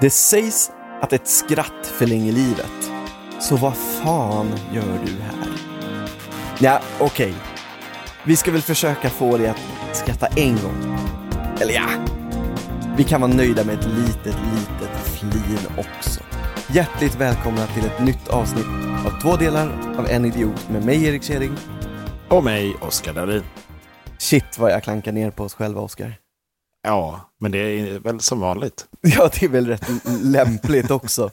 Det sägs att ett skratt förlänger livet. Så vad fan gör du här? Ja, okej. Vi ska väl försöka få dig att skratta en gång. Eller ja, vi kan vara nöjda med ett litet, litet flin också. Hjärtligt välkomna till ett nytt avsnitt av två delar av En Idiot med mig Erik Kjering. Och mig, Oskar Dahlin. Shit vad jag klankar ner på oss själva, Oskar. Ja, men det är väl som vanligt. Ja, det är väl rätt lämpligt också.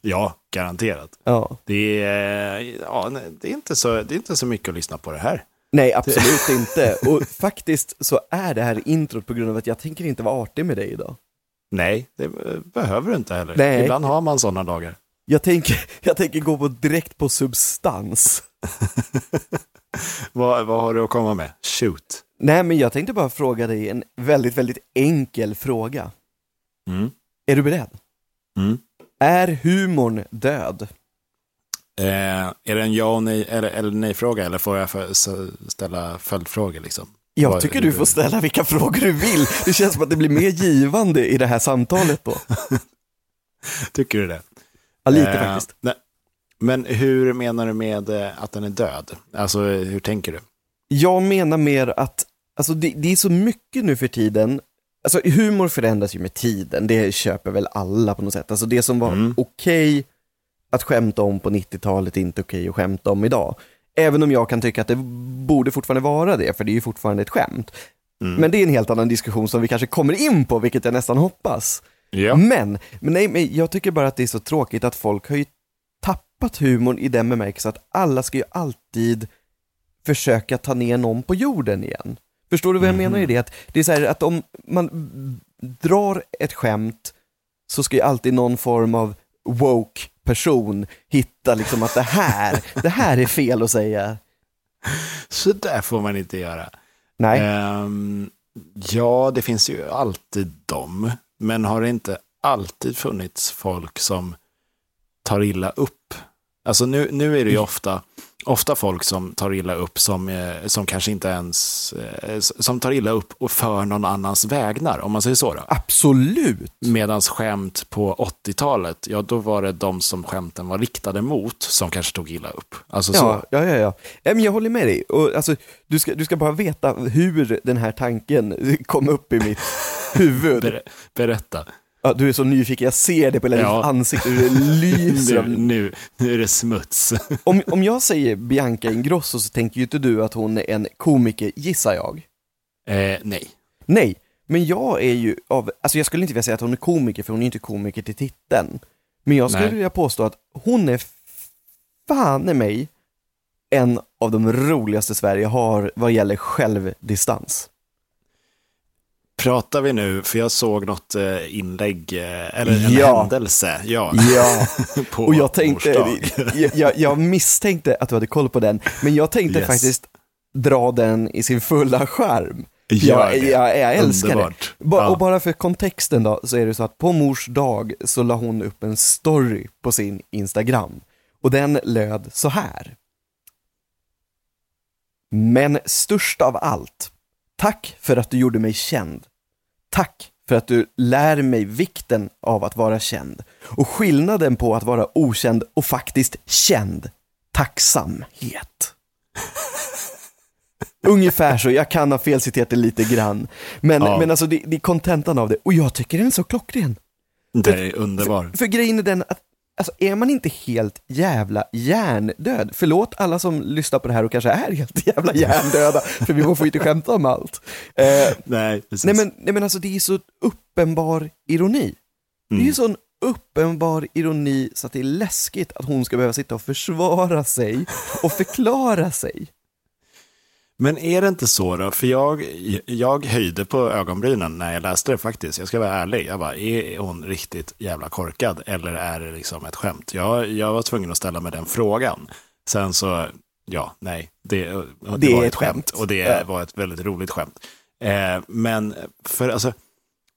Ja, garanterat. Ja. Det är, ja, det, är inte så, det är inte så mycket att lyssna på det här. Nej, absolut inte. Och faktiskt så är det här introt på grund av att jag tänker inte vara artig med dig idag. Nej, det behöver du inte heller. Nej. Ibland har man sådana dagar. Jag tänker, jag tänker gå på direkt på substans. Vad, vad har du att komma med? Shoot. Nej, men jag tänkte bara fråga dig en väldigt, väldigt enkel fråga. Mm. Är du beredd? Mm. Är humorn död? Eh, är det en ja och nej, eller, eller nej-fråga eller får jag för, ställa följdfrågor liksom? Jag tycker du får ställa vilka frågor du vill. Det känns som att det blir mer givande i det här samtalet då. Tycker du det? Ja, lite Eh, faktiskt. Nej. Men hur menar du med eh, att den är död? Alltså, hur tänker du? Jag menar mer att, alltså det, det är så mycket nu för tiden, alltså humor förändras ju med tiden, det köper väl alla på något sätt. Alltså det som var Mm. okej att skämta om på 90-talet är inte okej att skämta om idag. Även om jag kan tycka att det borde fortfarande vara det, för det är ju fortfarande ett skämt. Mm. Men det är en helt annan diskussion som vi kanske kommer in på, vilket jag nästan hoppas. Ja. Men, men, nej, men jag tycker bara att det är så tråkigt att folk har ju tappat humorn i den bemärkelsen att alla ska ju alltid försöka ta ner någon på jorden igen. Förstår du vad jag menar i det? Att det är så här att om man drar ett skämt så ska ju alltid någon form av woke person hitta liksom att det här, det här är fel att säga. Så där får man inte göra. Nej, Ehm, ja, det finns ju alltid dem. Men har det inte alltid funnits folk som tar illa upp? Alltså nu, nu är det ju ofta, ofta folk som tar illa upp som, eh, som kanske inte ens, eh, som tar illa upp och för någon annans vägnar, om man säger så. Då. absolut. Medans skämt på 80-talet, ja då var det de som skämten var riktade mot som kanske tog illa upp. Alltså Ja, så. ja, ja. ja men jag håller med dig. Och, alltså, du, ska, du ska bara veta hur den här tanken kom upp i mitt huvud. Ber, berätta. Ja, du är så nyfiken, jag ser det på hela Ja. ditt ansikte, hur det lyser. Nu, nu, nu är det smuts. Om, om jag säger Bianca Ingrosso så tänker ju inte du att hon är en komiker, gissar jag. Eh, nej. Nej, men jag är ju av, alltså jag skulle inte vilja säga att hon är komiker, för hon är ju inte komiker till titeln. Men jag skulle Nej. vilja påstå att hon är fan i mig en av de roligaste Sverige har vad gäller självdistans. Pratar vi nu, för jag såg något eh, inlägg, eh, eller en Ja. händelse, ja, Ja, på och jag tänkte, jag, jag, misstänkte att du hade koll på den, men jag tänkte Yes. faktiskt dra den i sin fulla skärm. Jag, jag, jag älskar Underbart. det. Ba, Ja. Och bara för kontexten då, så är det så att på mors dag så la hon upp en story på sin Instagram. Och den löd så här. Men störst av allt, tack för att du gjorde mig känd. Tack för att du lär mig vikten av att vara känd och skillnaden på att vara okänd och faktiskt känd. Tacksamhet. Ungefär så, jag kan ha felciterat det lite grann. Men, Ja. men alltså det, det är kontentan av det, och jag tycker den är så klockren. Det är underbar. För grejen är den att, alltså är man inte helt jävla hjärndöd, förlåt alla som lyssnar på det här och kanske är helt jävla hjärndöda, för vi får ju inte skämta om allt. Eh, Nej, precis. nej, men, nej men alltså det är så uppenbar ironi. Det är Mm. sån uppenbar ironi så att det är läskigt att hon ska behöva sitta och försvara sig och förklara sig. Men är det inte så då? För jag, jag höjde på ögonbrynen när jag läste det faktiskt. Jag ska vara ärlig. Jag bara, är hon riktigt jävla korkad? Eller är det liksom ett skämt? Jag, jag var tvungen att ställa mig den frågan. Sen så, ja, nej. Det, det, Det är var ett ett skämt. skämt. Och det Ja. var ett väldigt roligt skämt. Eh, men för alltså,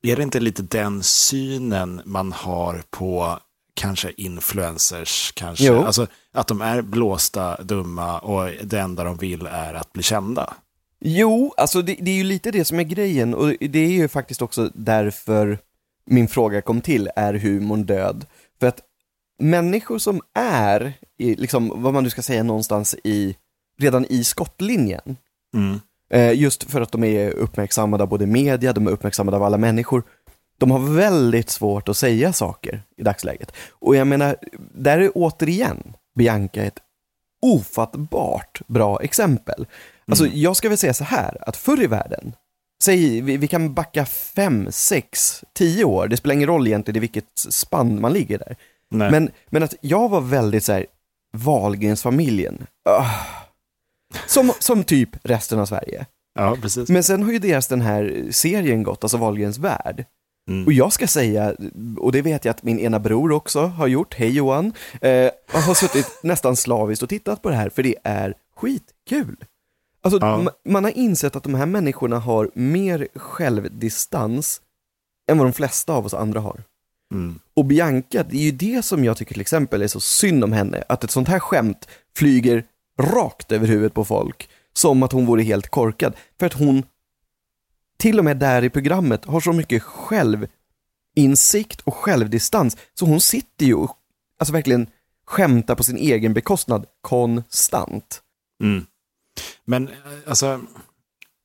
är det inte lite den synen man har på kanske influencers, kanske, Jo. alltså att de är blåsta, dumma och det enda de vill är att bli kända. Jo, alltså det, det är ju lite det som är grejen och det är ju faktiskt också därför min fråga kom till, är humorn död? För att människor som är, i, liksom, vad man nu ska säga, någonstans i, redan i skottlinjen, Mm. eh, just för att de är uppmärksammade av både media, de är uppmärksammade av alla människor, de har väldigt svårt att säga saker i dagsläget. Och jag menar, där är återigen Bianca ett ofattbart bra exempel. Alltså jag ska väl säga så här, att förr i världen, säg vi, vi kan backa fem, sex, tio år, det spelar ingen roll egentligen i vilket spann man ligger där. Nej. Men, men att jag var väldigt så här, Wahlgrensfamiljen. Ah. Som, som typ resten av Sverige. ja, precis. Men sen har ju deras den här serien gått, alltså Wahlgrens värld. Mm. Och jag ska säga, och det vet jag att min ena bror också har gjort, hej Johan, eh, har suttit nästan slaviskt och tittat på det här, för det är skitkul. Alltså, Ja. ma- man har insett att de här människorna har mer självdistans än vad de flesta av oss andra har. Mm. Och Bianca, det är ju det som jag tycker till exempel är så synd om henne, att ett sånt här skämt flyger rakt över huvudet på folk, som att hon vore helt korkad. För att hon, till och med där i programmet, har så mycket självinsikt och självdistans, så hon sitter ju och alltså verkligen skämtar på sin egen bekostnad konstant. Mm. Men eh, alltså,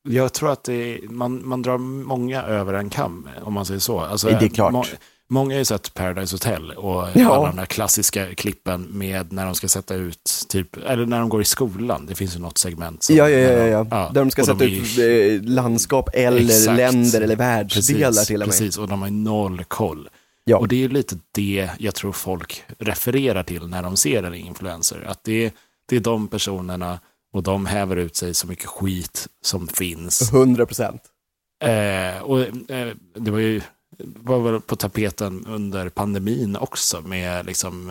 jag tror att är, man, man drar många över en kam, om man säger så. Alltså, Det är klart. Må- många har ju sett Paradise Hotel och Ja. alla de där klassiska klippen med när de ska sätta ut, typ, eller när de går i skolan. Det finns ju något segment. som- Ja, ja, ja, ja, de- ja. Där de ska och sätta är ut ju- eh, landskap eller Exakt. länder eller världsdelar Precis, till och med. precis, och de har ju noll koll. Ja. Och det är ju lite det jag tror folk refererar till när de ser en influencer. Att det är, det är de personerna och de häver ut sig så mycket skit som finns. 100 procent. Eh, och eh, det var ju var väl på tapeten under pandemin också med liksom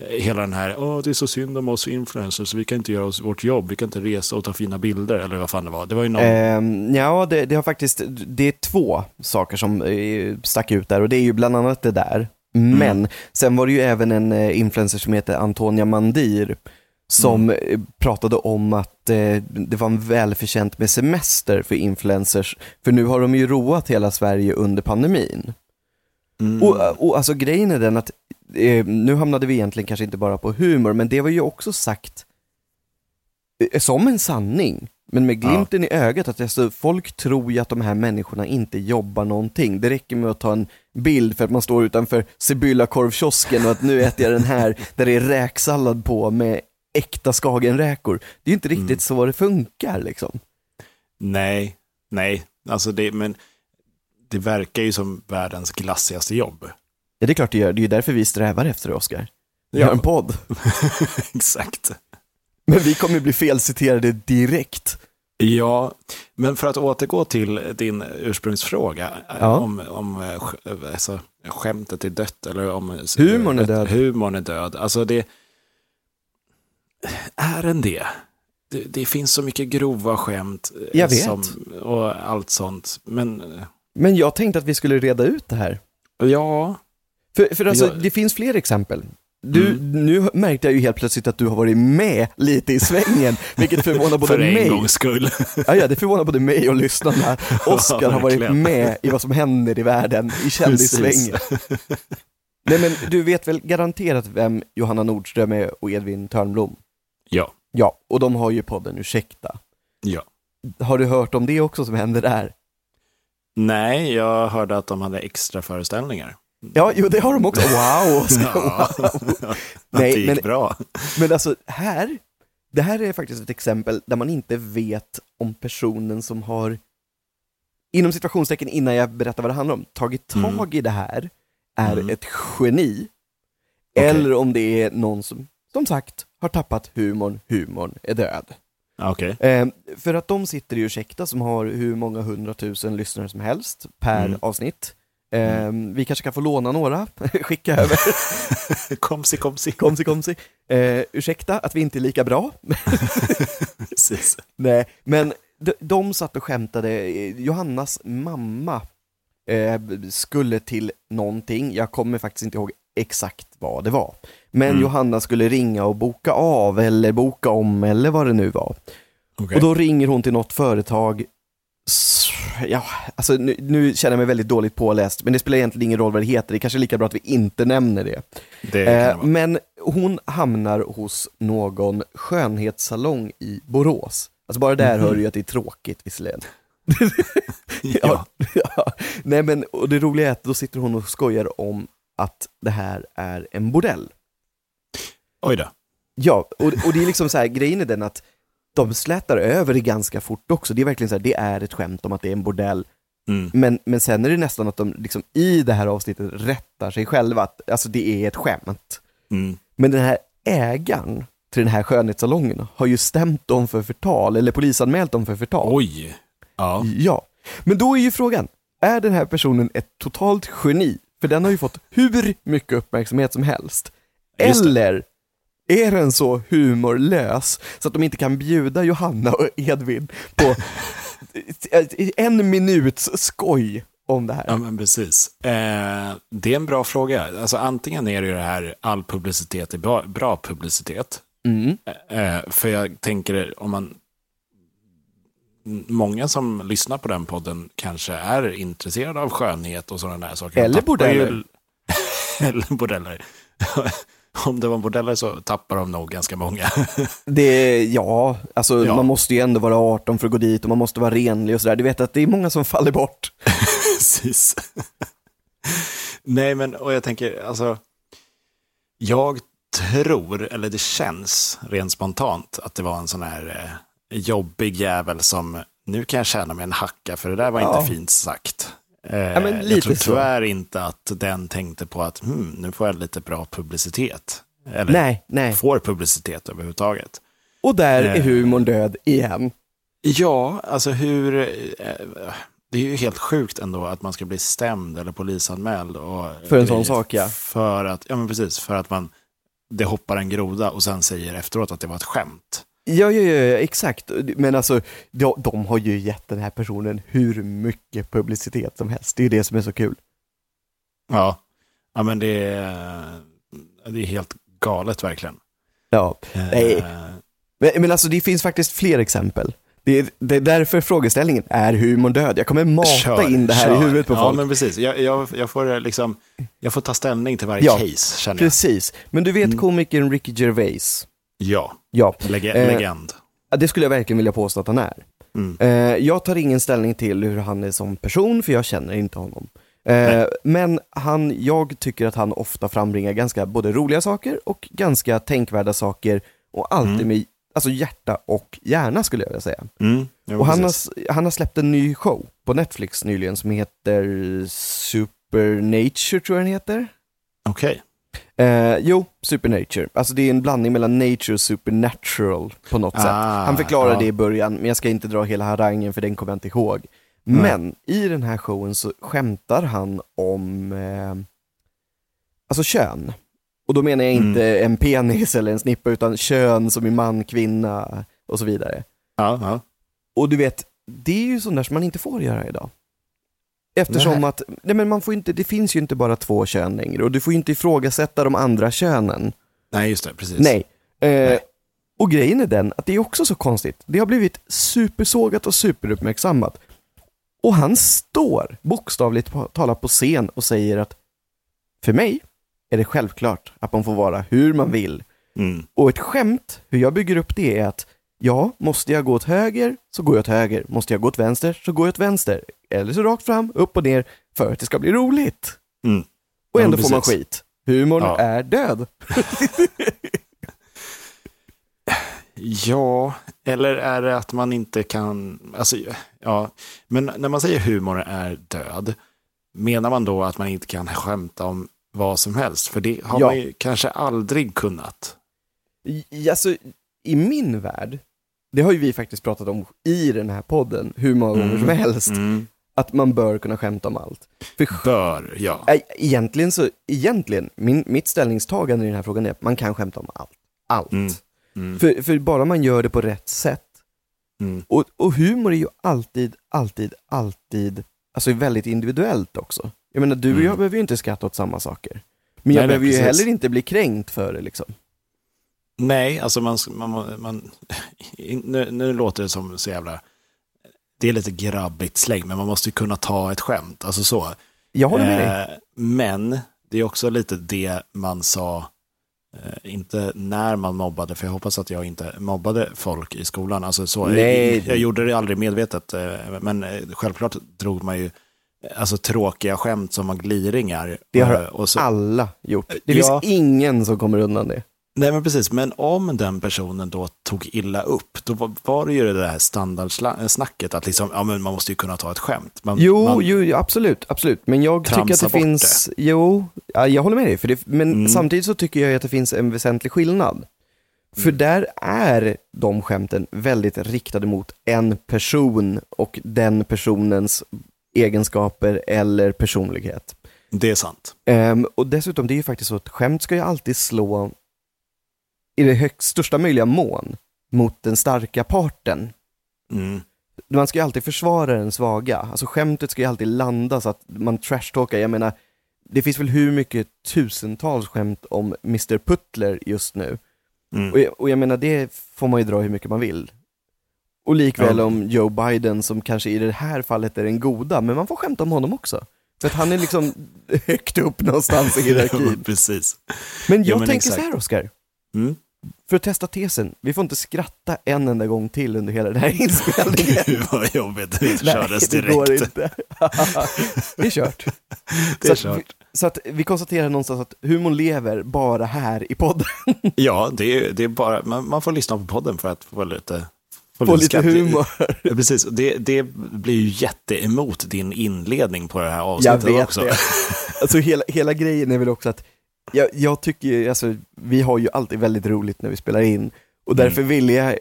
eh, hela den här, åh det är så synd om oss influencers, vi kan inte göra oss vårt jobb, vi kan inte resa och ta fina bilder, eller vad fan det var. Det var ju någon, Ehm, ja, det, det har faktiskt, det är två saker som eh, stack ut där och det är ju bland annat det där. Men sen var det ju även en eh, influencer som heter Antonia Mandir som eh, pratade om att eh, det var en välförtjänt med semester för influencers, för nu har de ju roat hela Sverige under pandemin. mm, Och, och alltså grejen är den att, eh, nu hamnade vi egentligen kanske inte bara på humor, men det var ju också sagt eh, som en sanning, men med glimten i ögat, att alltså, folk tror ju att de här människorna inte jobbar någonting. Det räcker med att ta en bild för att man står utanför Sibylla-korvkiosken och att nu äter jag den här, där det är räksallad på med äkta skagenräkor. Det är ju inte riktigt så det funkar liksom. Nej, nej, alltså det, men det verkar ju som världens glassigaste jobb. Ja, det är klart det gör. Det är ju därför vi strävar efter det, Oskar. Vi Ja. har en podd. Exakt. Men vi kommer bli felciterade direkt. Ja, men för att återgå till din ursprungsfråga, eh, Ja. om, om eh, sk- alltså, skämtet är dött eller om eh, Humorn är död. Humorn är död. Alltså det, är den det? Det, det finns så mycket grova skämt eh, Jag vet. Som, och allt sånt. Men eh, Men jag tänkte att vi skulle reda ut det här. ja, För, för alltså, Jag- det finns fler exempel. Du, Mm. Nu märkte jag ju helt plötsligt att du har varit med lite i svängen, vilket förvånar både för en mig, gångs skull. ja, ja, det förvånar både mig och lyssnarna. Oskar har varit med i vad som händer i världen, i kändissvängen. Nej men du vet väl garanterat vem Johanna Nordström är och Edvin Törnblom? Ja, Ja, och de har ju podden Ursäkta. ja. Har du hört om det också som händer där? Nej, jag hörde att de hade extra föreställningar. Ja, jo det har de också. Wow! Ja, wow. Nej, det gick men- bra. Men alltså här, det här är faktiskt ett exempel där man inte vet om personen som har, inom situationstecken innan jag berättar vad det handlar om, tagit tag Mm. i det här, är Mm. ett geni. Okej. Eller om det är någon som, som sagt, har tappat humorn, humorn är död. Okej. Eh, för att de sitter i Ursäkta som har hur många hundratusen lyssnare som helst per Mm. avsnitt. Eh, Vi kanske kan få låna några, skicka över. Komsi, komsi. Komsi komsi. Eh, ursäkta att vi inte är lika bra. Precis. Nej, men de, de satt och skämtade. Johannas mamma eh, skulle till någonting, jag kommer faktiskt inte ihåg exakt vad det var. Men Mm. Johanna skulle ringa och boka av eller boka om eller vad det nu var. Okej. Och då ringer hon till något företag ja, alltså nu, nu känner jag mig väldigt dåligt påläst, men det spelar egentligen ingen roll vad det heter, det är kanske är lika bra att vi inte nämner det. Det Eh, men hon hamnar hos någon skönhetssalong i Borås. Alltså bara där hör du ju att det är tråkigt visserligen. ja. ja. Nej men, och det roliga är att då sitter hon och skojar om att det här är en bordell. Oj då. Ja, och, och det är liksom så här, grejen är den att de slätar över det ganska fort också. Det är verkligen så här, det är ett skämt om att det är en bordell. Mm. Men, men sen är det nästan att de liksom i det här avsnittet rättar sig själva, att alltså det är ett skämt. Mm. Men den här ägaren till den här skönhetssalongen har ju stämt dem för förtal, eller polisanmält dem för förtal. Oj. Ja. Ja, men då är ju frågan, är den här personen ett totalt geni? För den har ju fått hur mycket uppmärksamhet som helst. Eller är den så humorlös så att de inte kan bjuda Johanna och Edvin på en minuts skoj om det här? Ja, men precis. Eh, det är en bra fråga. Alltså, antingen är det ju det här all publicitet är bra, bra publicitet. Mm. Eh, för jag tänker om man... Många som lyssnar på den podden kanske är intresserade av skönhet och sådana där saker. Eller bordeller. ju- Eller bordeller. om det var bordeller så tappar de nog ganska många. Det, ja, alltså Ja. man måste ju ändå vara 18 för att gå dit och man måste vara renlig och sådär. Du vet att det är många som faller bort. Precis. Nej, men och jag tänker, alltså, jag tror, eller det känns rent spontant, att det var en sån här eh, jobbig jävel som, nu kan jag tjäna mig en hacka, för det där var Ja. inte fint sagt. Eh, men jag lite tror så. tyvärr inte att den tänkte på att hmm, nu får jag lite bra publicitet. Eller Nej, nej. får publicitet överhuvudtaget. Och där är Eh. humorn död igen. Ja, alltså hur... eh, Det är ju helt sjukt ändå att man ska bli stämd eller polisanmäld. Och För en sån sak, ja. För att, ja men precis, för att man, det hoppar en groda och sen säger efteråt att det var ett skämt. Ja, ja, ja, ja, exakt. Men alltså, de, de har ju gett den här personen hur mycket publicitet som helst. Det är ju det som är så kul. Ja, ja men det är, det är helt galet verkligen. Ja, nej. Eh, Men, men alltså det finns faktiskt fler exempel. Det är, det är därför frågeställningen är humorn död. Jag kommer mata kör, in det här kör. i huvudet på ja, folk. men precis. Jag, jag, jag, får liksom, jag får ta ställning till varje Ja, case, känner jag. Precis. Men du vet Mm. komikern Ricky Gervais? Ja, Ja, lege, Eh, legend. Det skulle jag verkligen vilja påstå att han är. Mm. Eh, jag tar ingen ställning till hur han är som person, för jag känner inte honom. Eh, men han, jag tycker att han ofta frambringar ganska både roliga saker och ganska tänkvärda saker och alltid Mm. med alltså hjärta och hjärna skulle jag vilja säga. Mm, ja, Och han har, han har släppt en ny show på Netflix nyligen som heter Supernature tror jag den heter. Okej. Eh, jo, Supernature. Alltså det är en blandning mellan nature och supernatural på något sätt. Ah, Han förklarar ja. det i början, men jag ska inte dra hela harangen för den kommer jag inte ihåg. Men i den här showen så skämtar han om eh, alltså kön. Och då menar jag inte Mm. en penis eller en snippa, utan kön som i man, kvinna och så vidare. Ja. Och du vet, det är ju sånt där som man inte får göra idag. Eftersom Nej. att, nej men man får inte, det finns ju inte bara två kön längre och du får ju inte ifrågasätta de andra könen. Nej, just det, precis. Nej. Eh, Nej. Och grejen är den att det är också så konstigt. Det har blivit supersågat och superuppmärksammat. Och han står bokstavligt talat på scen och säger att för mig är det självklart att man får vara hur man vill. Mm. Och ett skämt, hur jag bygger upp det är att ja, måste jag gå åt höger så går jag åt höger. Måste jag gå åt vänster så går jag åt vänster. Eller så rakt fram, upp och ner för att det ska bli roligt. Mm. Och Ja, ändå men får man skit. Humorn Ja. är död. Ja, eller är det att man inte kan, alltså, ja, men när man säger humor är död, menar man då att man inte kan skämta om vad som helst? För det har Ja. man ju kanske aldrig kunnat. I, alltså, I min värld, det har ju vi faktiskt pratat om i den här podden hur många gånger som helst, Mm. att man bör kunna skämta om allt. För Bör, ja. Ä- Egentligen så, egentligen, min, mitt ställningstagande i den här frågan är att man kan skämta om allt. Allt. Mm. Mm. För, för bara man gör det på rätt sätt. Mm. Och, och humor är ju alltid, alltid, alltid, alltså väldigt individuellt också. Jag menar, du och jag Mm. behöver ju inte skratta åt samma saker. Men jag nej, behöver ju precis. heller inte bli kränkt för det liksom. Nej, alltså man, man, man, nu, nu låter det som så jävla det är lite grabbigt släng, men man måste ju kunna ta ett skämt. Alltså så. Jag håller med dig. Eh, men det är också lite det man sa, eh, inte när man mobbade, för jag hoppas att jag inte mobbade folk i skolan. Alltså så, Nej. Jag, jag gjorde det aldrig medvetet, eh, men eh, självklart drog man ju eh, alltså, tråkiga skämt som var gliringar. Det har Eh, och så, alla gjort. Det Ja. finns ingen som kommer undan det. Nej, men precis. Men om den personen då tog illa upp, då var- det ju det här standardsnacket att liksom, ja, men man måste ju kunna ta ett skämt. Man, Jo, man, jo, absolut, absolut. Men jag tycker att det finns, jo, ja, jag håller med dig. För det, men Mm. samtidigt så tycker jag att det finns en väsentlig skillnad. För Mm. där är de skämten väldigt riktade mot en person och den personens egenskaper eller personlighet. Det är sant. Ehm, och dessutom, det är ju faktiskt så att skämt ska ju alltid slå i det högst största möjliga mån mot den starka parten. Mm. Man ska ju alltid försvara den svaga. Alltså skämtet ska ju alltid landa så att man trashtalkar. Jag menar, det finns väl hur mycket tusentals skämt om Mr Putler just nu. Mm. Och jag, och jag menar, det får man ju dra hur mycket man vill. Och likväl Ja. om Joe Biden som kanske i det här fallet är den goda, men man får skämta om honom också. För att han är liksom högt upp någonstans i hierarkin. precis. Men jag men tänker exakt. så här Oskar, Mm. För att testa tesen, vi får inte skratta en enda gång till under hela den här inspelningen. Gud vad jobbigt, det kördes det går direkt. inte. det är kört. Det är så, att, kört. så att vi konstaterar någonstans att humorn lever bara här i podden. Ja, det är, det är bara, man, man får lyssna på podden för att få lite, Få lite skratt. humor. Ja, precis, det, det blir ju jätteemot din inledning på det här Jag avsnittet vet också. det. Alltså hela, hela grejen är väl också att jag, jag tycker, ju- alltså vi har ju alltid väldigt roligt när vi spelar in och därför Mm. ville jag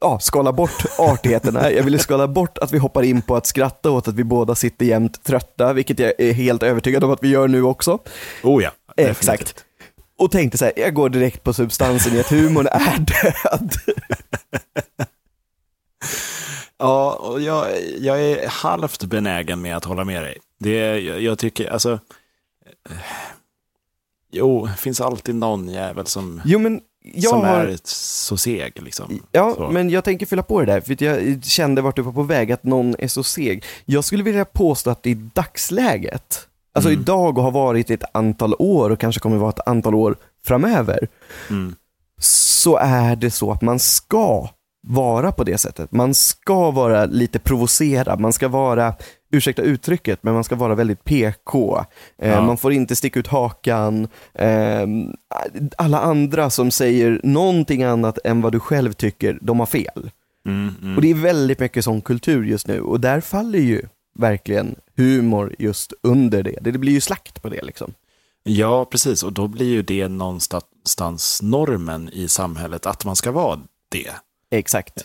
ja, skala bort artigheterna. Jag ville skala bort att vi hoppar in på att skratta åt att vi båda sitter jämt trötta, vilket jag är helt övertygad om att vi gör nu också. Oh ja, definitivt. Exakt. Och tänkte så här, jag går direkt på substansen i att humorn är död. Ja, och jag, jag är halvt benägen med att hålla med dig. Det, jag, jag tycker, alltså... Jo, det finns alltid någon jävel som, Jo men, jag som har... är så seg. Liksom. Ja, Så. men jag tänker fylla på det där, för jag kände vart du var på väg, att någon är så seg. Jag skulle vilja påstå att i dagsläget, alltså Mm. idag och har varit i ett antal år och kanske kommer vara ett antal år framöver, Mm. så är det så att man ska vara på det sättet. Man ska vara lite provocerad, man ska vara, ursäkta uttrycket, men man ska vara väldigt PK. Eh, Ja. Man får inte sticka ut hakan. Eh, alla andra som säger någonting annat än vad du själv tycker, de har fel. Mm, mm. Och det är väldigt mycket sån kultur just nu och där faller ju verkligen humor just under det. Det blir ju slakt på det liksom. Ja, precis. Och då blir ju det någonstans normen i samhället, att man ska vara det. Exakt.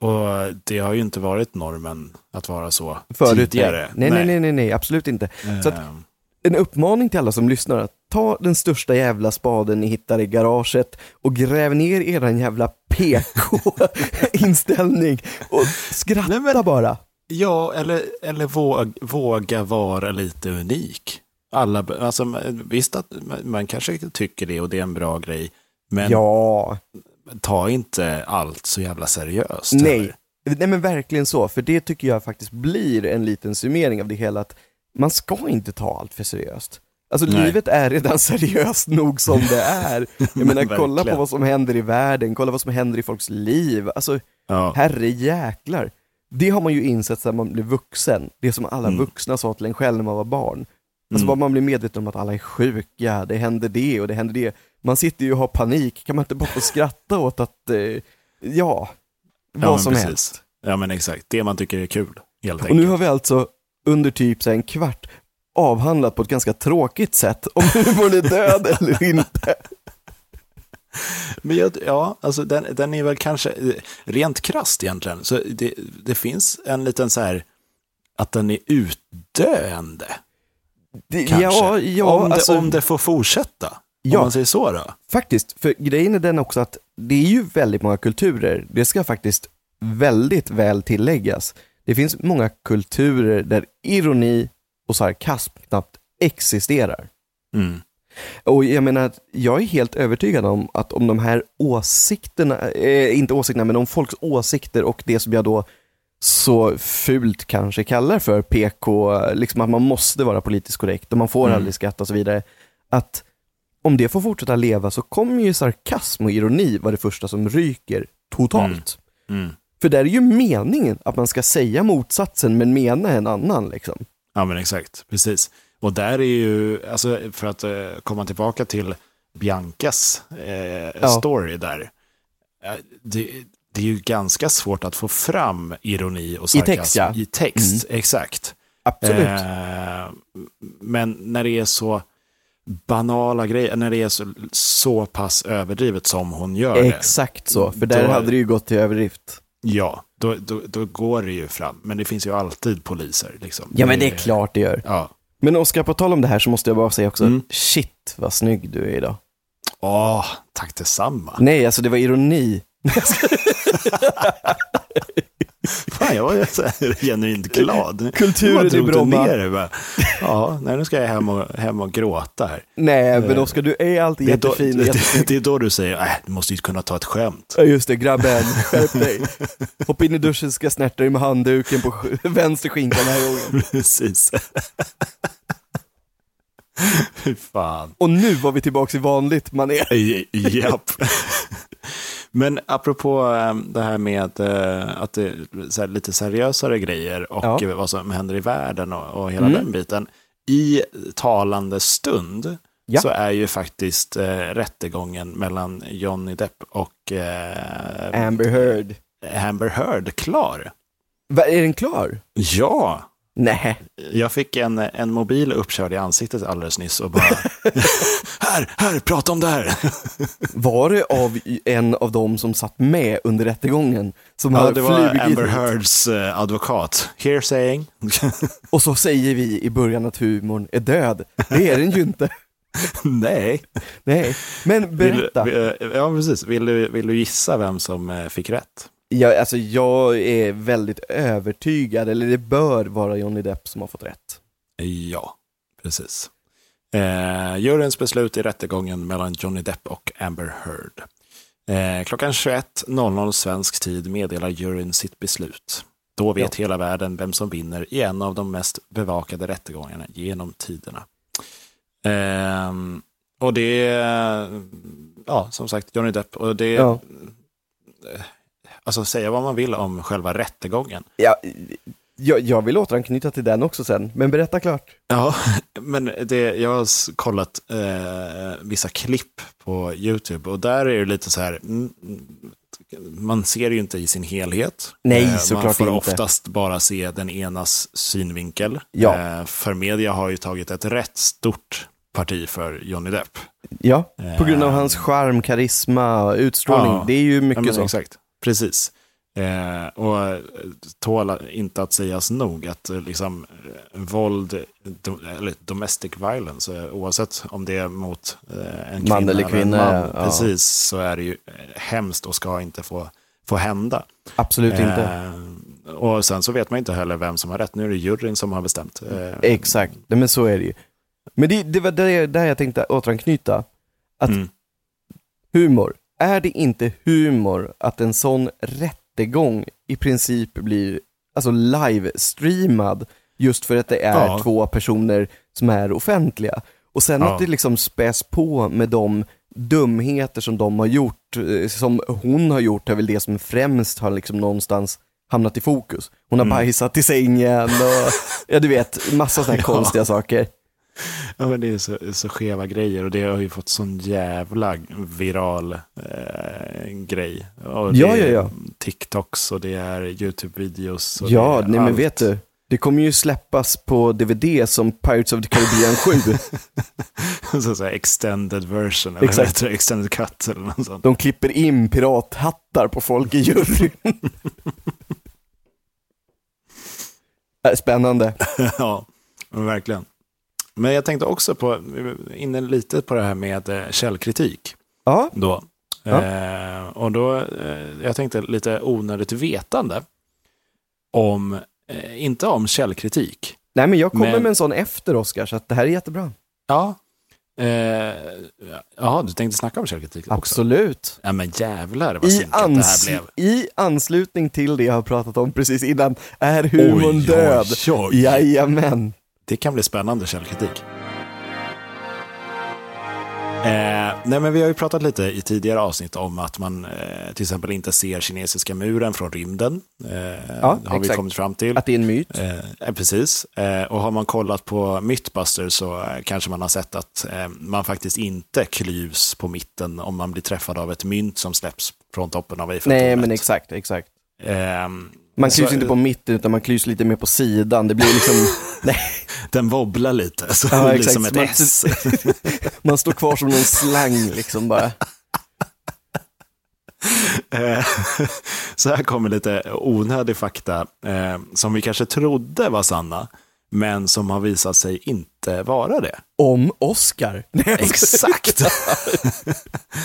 Och det har ju inte varit normen att vara så Förut, tidigare. nej. Nej, nej, nej, nej, absolut inte. Så att- Ehm, En uppmaning till alla som lyssnar, att ta den största jävla spaden ni hittar i garaget och gräv ner eran jävla PK-inställning och skratta Nej, men- bara. Ja, eller, eller våga, våga vara lite unik. Alla, alltså, visst att man, man kanske tycker det och det är en bra grej, men Ja, ta inte allt så jävla seriöst. nej. heller. Nej men verkligen så, för det tycker jag faktiskt blir en liten summering av det hela, att man ska inte ta allt för seriöst. Alltså Nej. livet är redan seriöst nog som det är. Jag menar, kolla på vad som händer i världen, kolla vad som händer i folks liv. Alltså, Ja. herre jäklar. Det har man ju insett sedan man blev vuxen. Det som alla Mm. vuxna sa till en själv när man var barn. Alltså Mm. bara man blir medveten om att alla är sjuka, det händer det och det händer det. Man sitter ju och har panik, kan man inte bara få skratta åt att, eh, ja, Ja, vad men som precis. helst. Ja, men exakt. Det man tycker är kul, helt Och enkelt. nu har vi alltså under typ så en kvart avhandlat på ett ganska tråkigt sätt om humorn är död eller inte. Men jag, ja, alltså den, den är väl kanske, eh, rent krasst egentligen, så det, det finns en liten så här, att den är utdöende. Det, ja, ja, om, det, alltså, om det får fortsätta. Ja. Om man säger så då. faktiskt. För grejen är den också att det är ju väldigt många kulturer, det ska faktiskt väldigt väl tilläggas. Det finns många kulturer där ironi och sarkasm knappt existerar. Mm. Och jag menar, jag är helt övertygad om att om de här åsikterna, eh, inte åsikterna, men om folks åsikter och det som jag då så fult kanske kallar för PK, liksom att man måste vara politiskt korrekt och man får Mm. aldrig skratta och så vidare, att om det får fortsätta leva så kommer ju sarkasm och ironi vara det första som ryker totalt. Mm. För där är ju meningen att man ska säga motsatsen men mena en annan liksom. Ja, men exakt. Precis. Och där är ju, alltså för att eh, komma tillbaka till Biancas eh, story där. eh, det, det är ju ganska svårt att få fram ironi och sarkasm text, ja. i text. Exakt. Absolut. Eh, men när det är så banala grejer, när det är så, så pass överdrivet som hon gör det. Exakt så, för där Då- hade det ju gått till överdrift. Ja, då, då, då går det ju fram. Men det finns ju alltid poliser. Liksom. Ja men det är klart det gör. Ja. Men Oskar, på tal om det här så måste jag bara säga också, Mm. shit vad snygg du är idag. Åh, tack detsamma. Nej, alltså det var ironi. Fan, jag var så här genuint glad. Kulturen i Bromma. ner det. Ja, nej, nu ska jag hem och, hem och gråta här. Nej, men Oskar, du är alltid Det är, då, jättefin och det, det är då du säger, äh, du måste ju kunna ta ett skämt. Ja, just det, grabben, skärp dig. Hoppa in i duschen, ska snärta dig med handduken på vänster skinka den här gången. Precis. Fy fan. Och nu var vi tillbaka i vanligt manér. Japp. Men apropå eh, det här med eh, att det är lite seriösare grejer och Ja. vad som händer i världen och, och hela Mm. den biten. I talande stund Ja. så är ju faktiskt eh, rättegången mellan Johnny Depp och eh, Amber Heard. Amber Heard klar. Va, är den klar? Ja, Nej. jag fick en, en mobil uppkörd i ansiktet alldeles nyss och bara här, här, prata om det här. Var det av en av dem som satt med under rättegången som Ja, det var Amber? Heards eh, advokat. Here saying. Och så säger vi i början att humorn är död. Det är den ju inte. Nej. Nej, men berätta. Vill, eh, ja, precis. Vill du, vill du gissa vem som eh, fick rätt? Jag, alltså, jag är väldigt övertygad, eller det bör vara Johnny Depp som har fått rätt. Ja, precis. Eh, juryns beslut i rättegången mellan Johnny Depp och Amber Heard. Eh, klockan 21.00 svensk tid meddelar juryn sitt beslut. Då vet hela världen vem som vinner i en av de mest bevakade rättegångarna genom tiderna. Ehm, och det ja, som sagt, Johnny Depp. Och det, Ja. Alltså säga vad man vill om själva rättegången. Ja, jag, jag vill återanknyta till den också sen, men berätta klart. Ja, men det, jag har kollat eh, vissa klipp på YouTube och där är det lite så här, mm, mm, man ser ju inte i sin helhet. Nej, Eh, Man såklart får inte. oftast bara se den enas synvinkel. Ja. Eh, för media har ju tagit ett rätt stort parti för Johnny Depp. Ja, på grund av Eh. hans charm, karisma, utstrålning. Ja. Det är ju Ja, mycket men så. Exakt, precis. Eh, och eh, tål inte att sägas nog att eh, liksom, eh, våld, do, eller domestic violence, oavsett om det är mot eh, en Man kvinna eller en kvinna, man, ja. precis, så är det ju hemskt och ska inte få, få hända. Absolut inte. Eh, och sen så vet man inte heller vem som har rätt. Nu är det juryn som har bestämt. Exakt, men så är det ju. Men det, det var där, där jag tänkte återanknyta. Att Mm. humor, är det inte humor att en sån rättegång i princip blir alltså live-streamad just för att det är Ja. två personer som är offentliga. Och sen Ja. att det liksom späs på med de dumheter som de har gjort, eh, som hon har gjort är väl det som främst har liksom någonstans hamnat i fokus. Hon har Mm. bajsat i sängen och, ja du vet, massa sådana här Ja. konstiga saker. Ja, men det är så, så skeva grejer och det har ju fått sån jävla viral eh, grej. Och det Ja, ja, är ja. TikToks och det är YouTube-videos. Ja, det är nej men allt. vet du. Det kommer ju släppas på DVD som Pirates of the Caribbean 7. så, så här extended version, eller Exakt. heter det? extended cut eller något sånt. De klipper in pirathattar på folk i juryn. Äh, Spännande. ja, men verkligen. Men jag tänkte också på, inne lite på det här med eh, källkritik. Ja, då. Ja. Eh, och då, eh, jag tänkte lite onödigt vetande om, eh, inte om källkritik. nej men jag kommer Men- med en sån efter Oscar, så att det här är jättebra. Ja, Eh, Jaha, du tänkte snacka om källkritik också? Absolut. Ja men jävlar vad I, synkat det här ans blev. I anslutning till det jag har pratat om precis innan, är humorn Oj, oj, död? oj. Jajamän. Det kan bli spännande källkritik. Eh, nej men vi har ju pratat lite i tidigare avsnitt om att man eh, till exempel inte ser kinesiska muren från rymden. Eh, Ja, har vi exakt. kommit fram till. Att det är en myt. Eh, eh, precis. Eh, och har man kollat på Mythbusters så kanske man har sett att man faktiskt inte klyvs på mitten om man blir träffad av ett mynt som släpps från toppen av Eiffeltornet. Nej, men exakt, exakt. Eh, Man så- klys inte på mitten utan man klys lite mer på sidan. Det blir liksom, nej, Den wobblar lite, så Ja, det blir som ett Man- S. man står kvar som någon slang liksom bara. Eh, Så här kommer lite onödig fakta eh, som vi kanske trodde var sanna, men som har visat sig inte vara det. Om Oscar. Exakt!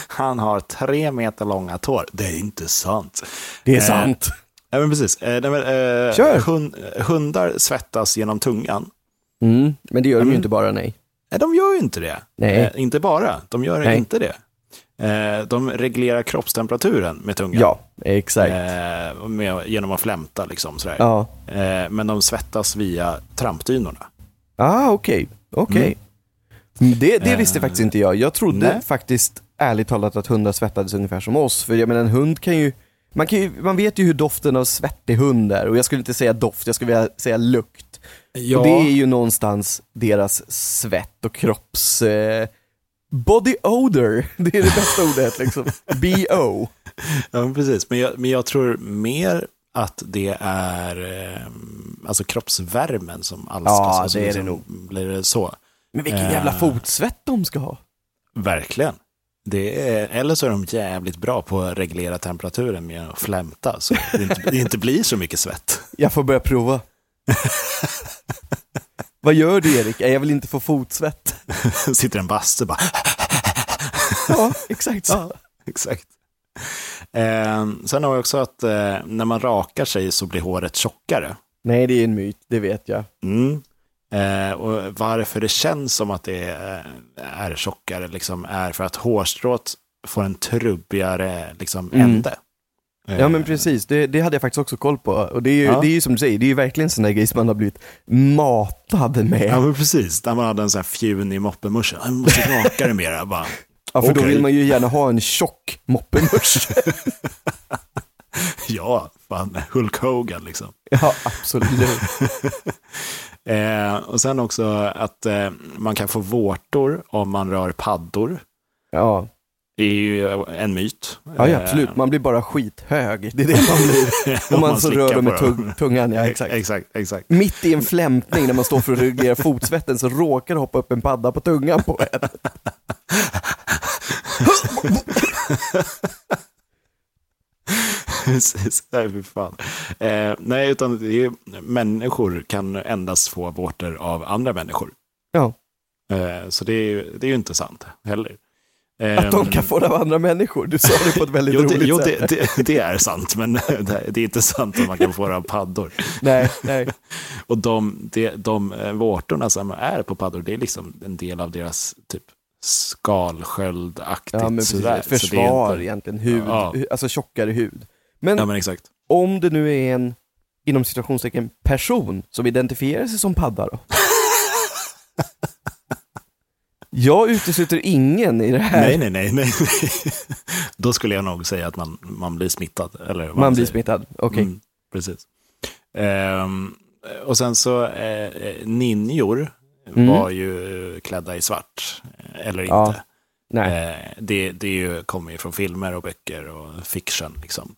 Han har tre meter långa tår. Det är inte sant. Det är Eh, sant. Ja, men precis. Kör. hund, hundar svettas genom tungan. Mm, men det gör de ju inte bara, nej. Nej, de gör ju inte det. Nej. Eh, inte bara, de gör Nej. inte det. Eh, de reglerar kroppstemperaturen med tungan. Ja, exakt. Eh, med, genom att flämta liksom. Sådär. Ja. Eh, men de svettas via trampdynorna. Ah, okej. Okej. Mm, Det, det visste Eh, faktiskt inte jag. Jag trodde nej. faktiskt, ärligt talat, att hundar svettades ungefär som oss. För jag menar, en hund kan ju man, kan ju, man vet ju hur doften av svettig hund är och jag skulle inte säga doft, jag skulle vilja säga lukt. Ja, Och det är ju någonstans deras svett och kropps... Eh, body odor, det är det bästa ordet liksom. B.O. ja men precis. Men jag, men jag tror mer att det är eh, alltså kroppsvärmen som alstras. Ja, alltså det är liksom det nog. Blir det så? Men vilken Eh. jävla fotsvett de ska ha. Verkligen. Det är, eller så är de jävligt bra på att reglera temperaturen med att flämta, så det inte, det inte blir så mycket svett. Jag får börja prova. Vad gör du Erik? Jag vill inte få fotsvett. Sitter en bastu bara, Ja, exakt. Ja, exakt. Eh, sen har vi också att eh, när man rakar sig så blir håret tjockare. Nej, det är en myt, det vet jag. Mm. Eh, och varför det känns som att det är, är tjockare liksom, är för att hårstrået får en trubbigare liksom, Mm. ände. Eh, Ja men precis, det, det hade jag faktiskt också koll på. Och det är ju, Ja. det är ju som du säger, det är ju verkligen sån där grej som man har blivit matad med. Ja, men precis. Där man hade en sån här fjunig moppemusche. Jag måste raka det mera. Bara. Ja, för då Okej. vill man ju gärna ha en tjock moppemusch. Ja, fan, Hulk Hogan liksom. ja, absolut. Eh, och sen också att eh, man kan få vårtor om man rör paddor. Ja. Det är ju en myt. ja, ja, absolut. Man blir bara skithög. Det är det man blir. Om man så slickar rör dem med tung, tungan, ja exakt. Exakt, exakt. Mitt i en flämtning när man står för att reglera fotsvetten så råkar det hoppa upp en padda på tungan på en. Precis, nej fy fan. Eh, nej, utan det är, människor kan endast få vårtor av andra människor. Ja, Eh, så det är, ju- det är ju inte sant heller. Att de Ehm, kan få det av andra människor. Du sa det på ett väldigt Jo, det, roligt jo sätt. det, det, det är sant, men det, är inte sant att man kan få det av paddor. Nej, nej. Och de, de, de eh, vårtorna som är på paddor, det är liksom en del av deras typ skalsköldaktigt Ja, men precis. försvar inte- egentligen, hud, Ja. alltså tjockare hud. Men, Ja, men exakt. om det nu är en, inom situationstecken, person som identifierar sig som padda då? Jag utesluter ingen i det här. Nej, nej, nej, nej. Då skulle jag nog säga att man, man blir smittad. Eller vad Man blir säger. smittad, okej. Mm, precis. Ehm, och sen så, eh, eh, ninjor Mm. var ju klädda i svart, eh, eller Ja. inte. Nej. Eh, det det ju, kommer ju från filmer och böcker och fiction. Liksom.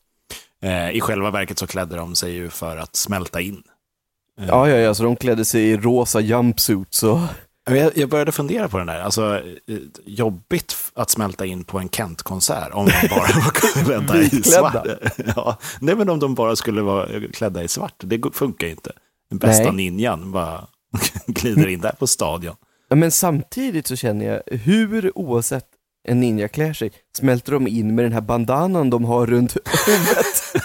Eh, I själva verket så klädde de sig ju för att smälta in. Eh, Ja, ja, ja, så de klädde sig i rosa jumpsuits och... Jag, började fundera på den där. Alltså, eh, jobbigt att smälta in på en Kent-konsert om de bara var klädda i svart. Ja. Nej, men om de bara skulle vara klädda i svart. Det funkar ju inte. Den bästa Nej. ninjan bara glider in där på stadion. Ja, Men samtidigt så känner jag, hur oavsett en ninja klär sig, smälter de in med den här bandanan de har runt huvudet.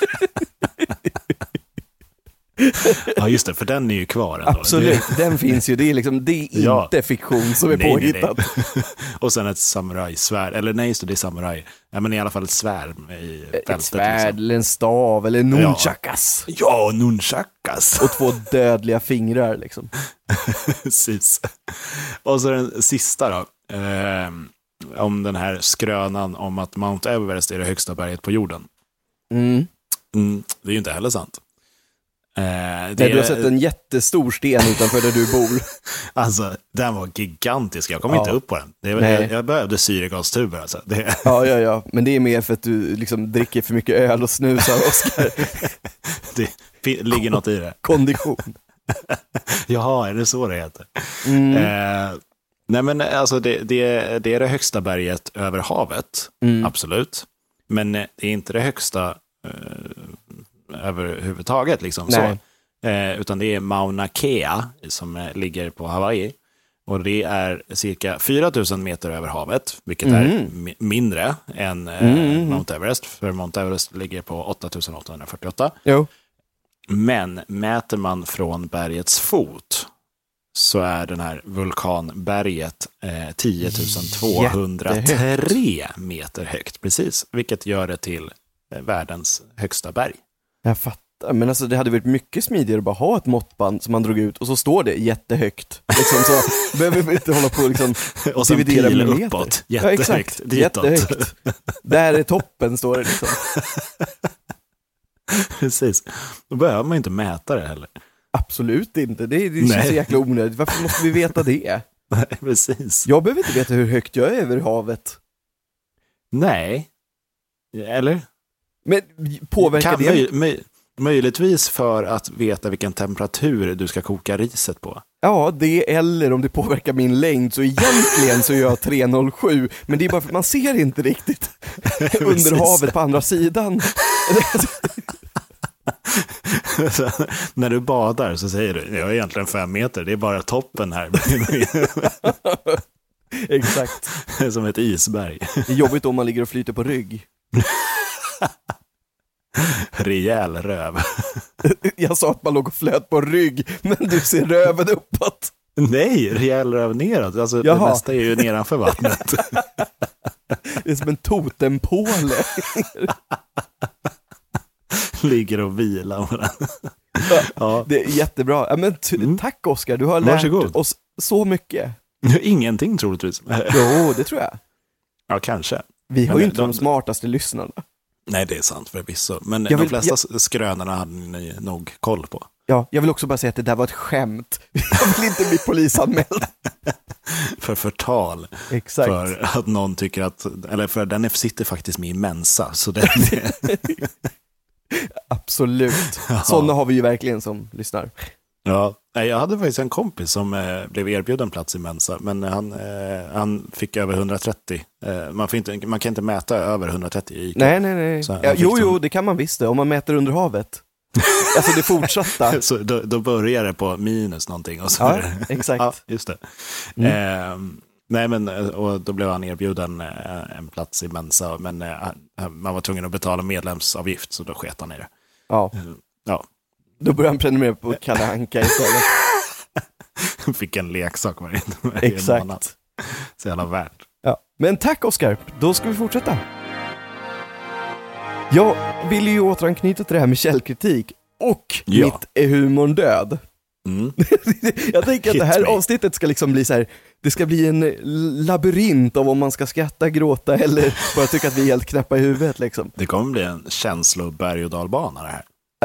Ja, just det, för den är ju kvar ändå. Absolut, den finns ju. Det är, liksom, det är inte Ja. fiktion som är Nej, nej, påhittat. nej. Och sen ett samurajsvärd, eller nej, just det, det är samuraj. Ja, men i alla fall ett svärd i bältet. Ett svärd Liksom. eller en stav eller nunchakas. Ja, nunchakas. Och två dödliga fingrar liksom. Precis. Och så den sista då. Eh, om den här skrönan om att Mount Everest är det högsta berget på jorden. Mm. Mm, det är ju inte heller sant. Eh, det Nej, du har sett en jättestor sten utanför där du bor. Alltså, den var gigantisk. Jag kom Ja. inte upp på den. Det var, jag, jag behövde syregastuber. Alltså. Det, Ja, ja, ja. Men det är mer för att du liksom dricker för mycket öl och snusar, Oskar. det ligger något i det. Kondition. Jaha, är det så det heter? Mm. Eh, nej, men alltså det, det, det är det högsta berget över havet, Mm. absolut. Men det är inte det högsta eh, överhuvudtaget. Liksom, så. Eh, utan det är Mauna Kea som eh, ligger på Hawaii. Och det är cirka 4 000 meter över havet, vilket är Mm. mi- mindre än eh, Mm. Mount Everest. För Mount Everest ligger på 8 848. Jo. Men mäter man från bergets fot så är den här vulkanberget eh, 10 203 meter högt. Precis, vilket gör det till eh, världens högsta berg. Jag fattar. Men alltså det hade varit mycket smidigare att bara ha ett måttband som man drog ut och så står det jättehögt. Liksom så behöver vi inte hålla på och liksom Och sen dividera pil millimeter. uppåt, Ja, jättehögt, exakt. ditåt. Jättehögt. Där är toppen, står det liksom. Precis. Då behöver man inte mäta det heller. Absolut inte. Det, är- det känns så jäkla onödigt. Varför måste vi veta det? Nej, precis. Jag behöver inte veta hur högt jag är över havet. Nej. Eller? Men påverkar Kan, det? möj, möj, möjligtvis för att veta vilken temperatur du ska koka riset på. Ja, det eller om det påverkar min längd. Så egentligen så är jag 3,07. Men det är bara för att man ser inte riktigt under havet på andra sidan. Så, när du badar så säger du, jag är egentligen fem meter, det är bara toppen här. Exakt. Som ett isberg. Det är jobbigt om man ligger och flyter på rygg. Rejäl röv. Jag sa att man låg och flöt på rygg, men du ser röven uppåt. Nej, rejäl röv neråt. Alltså, det mesta är ju nedanför vattnet. Det är som en totempåle. Ligger och vilar på den. Ja. Det är jättebra. Ja, men Mm. Tack Oskar, du har lärt Varsågod. oss så mycket. Ingenting troligtvis. Jo, det tror jag. Ja, kanske. Vi har Men ju inte de de- smartaste lyssnarna. Nej, det är sant förvisso. Men Jag de vill- flesta skrönorna hade ni nog koll på. Ja, jag vill också bara säga att det där var ett skämt. Jag vill inte bli polisanmäld. För förtal. Exakt. För att någon tycker att, eller för den sitter faktiskt med i Mensa. Så den, Absolut. Sådana har vi ju verkligen som lyssnar. Ja. Jag hade faktiskt en kompis som eh, blev erbjuden plats i Mensa, men han, eh, han fick över 130. Eh, man, inte, man kan inte mäta över 130 i IQ. Nej, nej, nej. Ja, jo, som- jo, det kan man visst det, om man mäter under havet. Alltså det fortsatta. Så då, då börjar det på minus någonting. Och så Ja, exakt. Ja, just det. Eh, nej, men eh, och då blev han erbjuden eh, en plats i Mensa, men eh, man var tvungen att betala medlemsavgift, så då sket han i det. Ja, Ja, då börjar han prenumerera på Kalle Anka istället. fick en leksak varje, varje månad. Exakt. Så jävla värt. Ja. Men tack Oskar, då ska vi fortsätta. Jag vill ju återanknyta till det här med källkritik och Ja. mitt är humorn död. Mm. Jag tänker att det här avsnittet ska liksom bli så här, det ska bli en labyrint av om man ska skratta, gråta eller bara tycka att vi är helt knäppa i huvudet liksom. Det kommer bli en känsloberg och dalbana det här.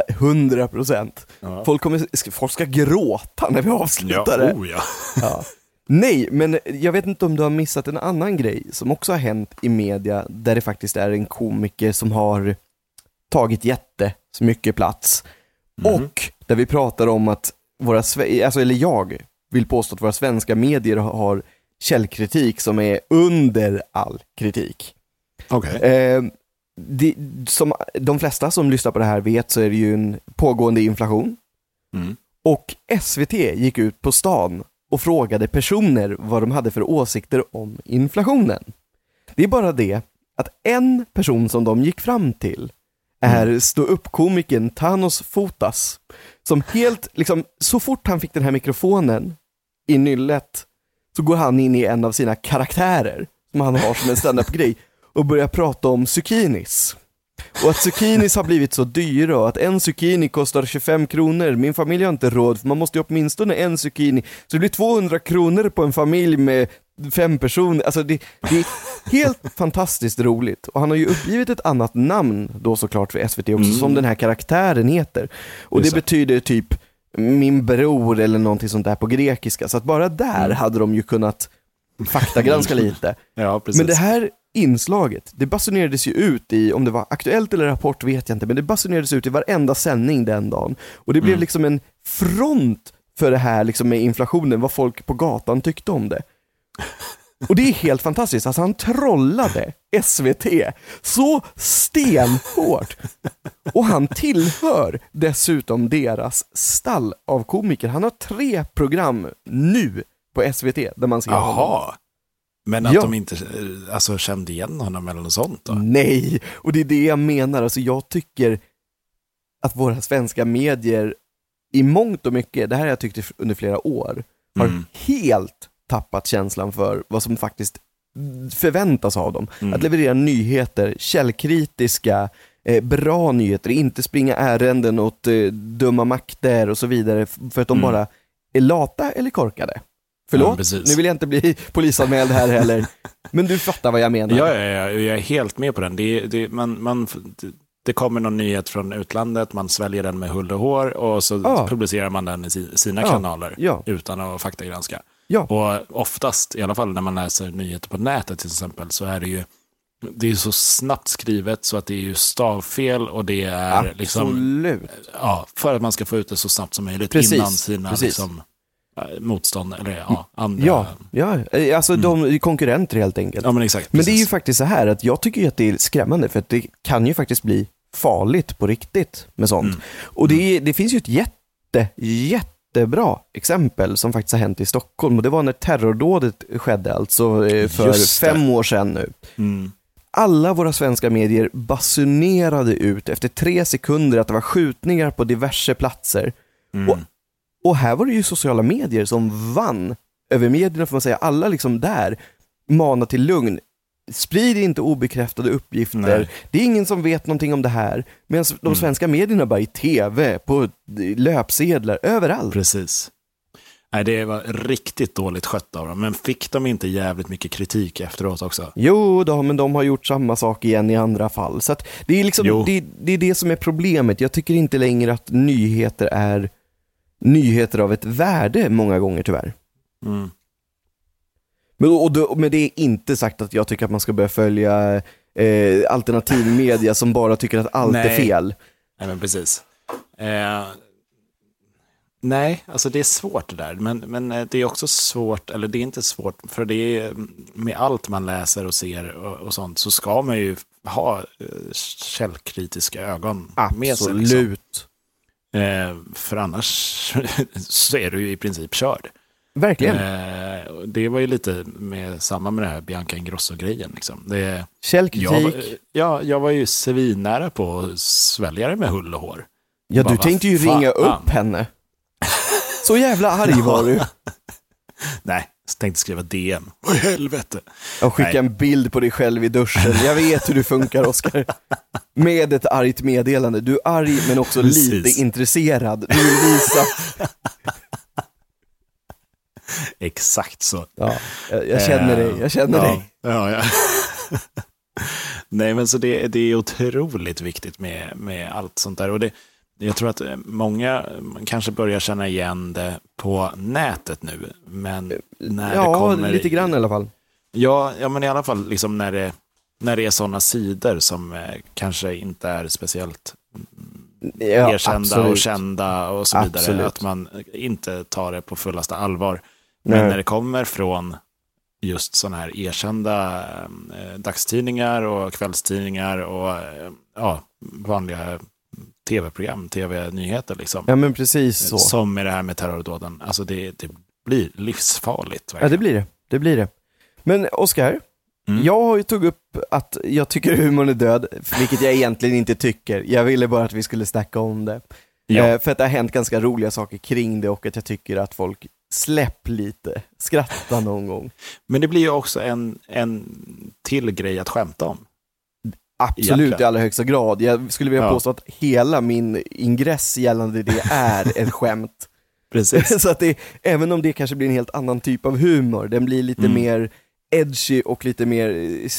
100 procent. Ja. Folk, kommer, folk ska gråta när vi avslutar Ja, det. oh ja. Ja. Nej, men jag vet inte om du har missat en annan grej som också har hänt i media där det faktiskt är en komiker som har tagit jätte så mycket plats. Och där vi pratar om att våra, alltså, eller jag vill påstå att våra svenska medier har källkritik som är under all kritik. Okej. Eh, det, som de flesta som lyssnar på det här vet så är det ju en pågående inflation. Mm. Och SVT gick ut på stan och frågade personer vad de hade för åsikter om inflationen. Det är bara det att en person som de gick fram till är stå upp komikern Thanos Fotas. Som helt, liksom, så fort han fick den här mikrofonen i nyllet så går han in i en av sina karaktärer som han har som en standup-grej och börjar prata om zucchinis. Och att zucchinis har blivit så dyra och att en zucchini kostar 25 kronor. Min familj har inte råd, för man måste ju åtminstone en zucchini. Så det blir 200 kronor på en familj med fem personer. Alltså det, det är helt fantastiskt roligt. Och han har ju uppgivit ett annat namn då såklart för SVT också, Mm. som den här karaktären heter. Och det det. betyder typ min bror eller någonting sånt där på grekiska. Så att bara där Mm. hade de ju kunnat faktagranska lite. Ja, precis. Men det här inslaget, det basunerades ju ut i, om det var Aktuellt eller Rapport vet jag inte, men det basunerades ut i varenda sändning den dagen. Och det blev Mm. liksom en front för det här liksom med inflationen, vad folk på gatan tyckte om det. Och det är helt fantastiskt, alltså han trollade SVT så stenhårt. Och han tillhör dessutom deras stall av komiker. Han har tre program nu på SVT där man ser honom. Men att Ja. de inte eh, alltså, kände igen honom eller något sånt då? Nej, och det är det jag menar. Alltså jag tycker att våra svenska medier i mångt och mycket, det här har jag tyckt under flera år, har Mm. helt tappat känslan för vad som faktiskt förväntas av dem. Mm. Att leverera nyheter, källkritiska, eh, bra nyheter, inte springa ärenden åt eh, dumma makter och så vidare för att de Mm. bara är lata eller korkade. Ja, Förlåt, precis. nu vill jag inte bli polisanmäld här heller, men du fattar vad jag menar. Ja, ja, ja, jag är helt med på den. Det, det, man, man, det kommer någon nyhet från utlandet, man sväljer den med hull och hår och så Ja. publicerar man den i si- sina Ja, kanaler ja. utan att faktagranska. Ja. Och oftast, i alla fall när man läser nyheter på nätet till exempel, så är det ju det är så snabbt skrivet så att det är ju stavfel och det är liksom, Absolut. ja, för att man ska få ut det så snabbt som möjligt Precis, innan sina precis. liksom, motstånd, eller ja, andra. Ja, ja, eh, alltså de är konkurrenter helt enkelt. Ja, men exakt. Men det är ju faktiskt så här att jag tycker att det är skrämmande för att det kan ju faktiskt bli farligt på riktigt med sånt. Mm. Och det, är- det finns ju ett jätte, jättebra exempel som faktiskt har hänt i Stockholm och det var när terrordådet skedde, alltså eh, för fem år sedan nu. Mm. Alla våra svenska medier basunerade ut efter tre sekunder att det var skjutningar på diverse platser. Mm. Och, och här var det ju sociala medier som vann över medierna får man säga. Alla liksom där manar till lugn. Sprid inte obekräftade uppgifter. Nej. Det är ingen som vet någonting om det här. Medan de Mm. svenska medierna bara i tv, på löpsedlar, överallt. Precis. Nej, det var riktigt dåligt skött av dem. Men fick de inte jävligt mycket kritik efteråt också? Jo då, men de har gjort samma sak igen i andra fall. Så det, är liksom, det, det är det som är problemet. Jag tycker inte längre att nyheter är nyheter av ett värde många gånger tyvärr. Mm. Men, och då, men det är inte sagt att jag tycker att man ska börja följa eh, alternativ media som bara tycker att allt är Nej. fel. Nej, men precis. Eh, nej, alltså det är svårt det där. Men, men eh, det är också svårt, eller det är inte svårt, för det är med allt man läser och ser och, och sånt så ska man ju ha eh, källkritiska ögon med sig. Liksom. Eh, för annars så är du ju i princip körd. Verkligen. Eh, det var ju lite med samma med det här Bianca Ingrosso-grejen. Liksom. Det, jag, Källkritik. var, ja, jag var ju svinnära på att svälja det med hull och hår. ja, bara, du tänkte ju fan? ringa upp henne. Så jävla arg var du. Nej, jag tänkte skriva DM. Vad i helvete. Och skicka Nej. en bild på dig själv i duschen. Jag vet hur du funkar, Oskar. Med ett argt meddelande. Du är arg, men också Precis. lite intresserad. Du vill visa. Exakt så. Ja, jag, jag känner dig. Jag känner ja, dig. Ja, ja. Nej, men så det, det är otroligt viktigt med, med allt sånt där. Och det, jag tror att många kanske börjar känna igen det på nätet nu. Men när det Ja, kommer... lite grann i alla fall. Ja, ja, men i alla fall liksom när det, när det är sådana sidor som eh, kanske inte är speciellt Ja, erkända absolut. och kända och så vidare. Absolut. Att man inte tar det på fullaste allvar. Nej. Men när det kommer från just sådana här erkända eh, dagstidningar och kvällstidningar och eh, ja, vanliga tv-program, tv-nyheter liksom. Ja, men precis så. Som med det här med terrordåden. Alltså det, det blir livsfarligt. Ja, verkligen. det blir det. Det blir det. Men Oskar, Mm. Jag tog upp att jag tycker humorn är död, vilket jag egentligen inte tycker. Jag ville bara att vi skulle snacka om det. Ja. Eh, för att det har hänt ganska roliga saker kring det och att jag tycker att folk släpp lite, skratta någon gång. Men det blir ju också en, en till grej att skämta om. Absolut Egentligen. i allra högsta grad. Jag skulle vilja Ja. påstå att hela min ingress gällande det är ett skämt. Precis. Så att det, även om det kanske blir en helt annan typ av humor, den blir lite Mm. mer edgy och lite mer eh,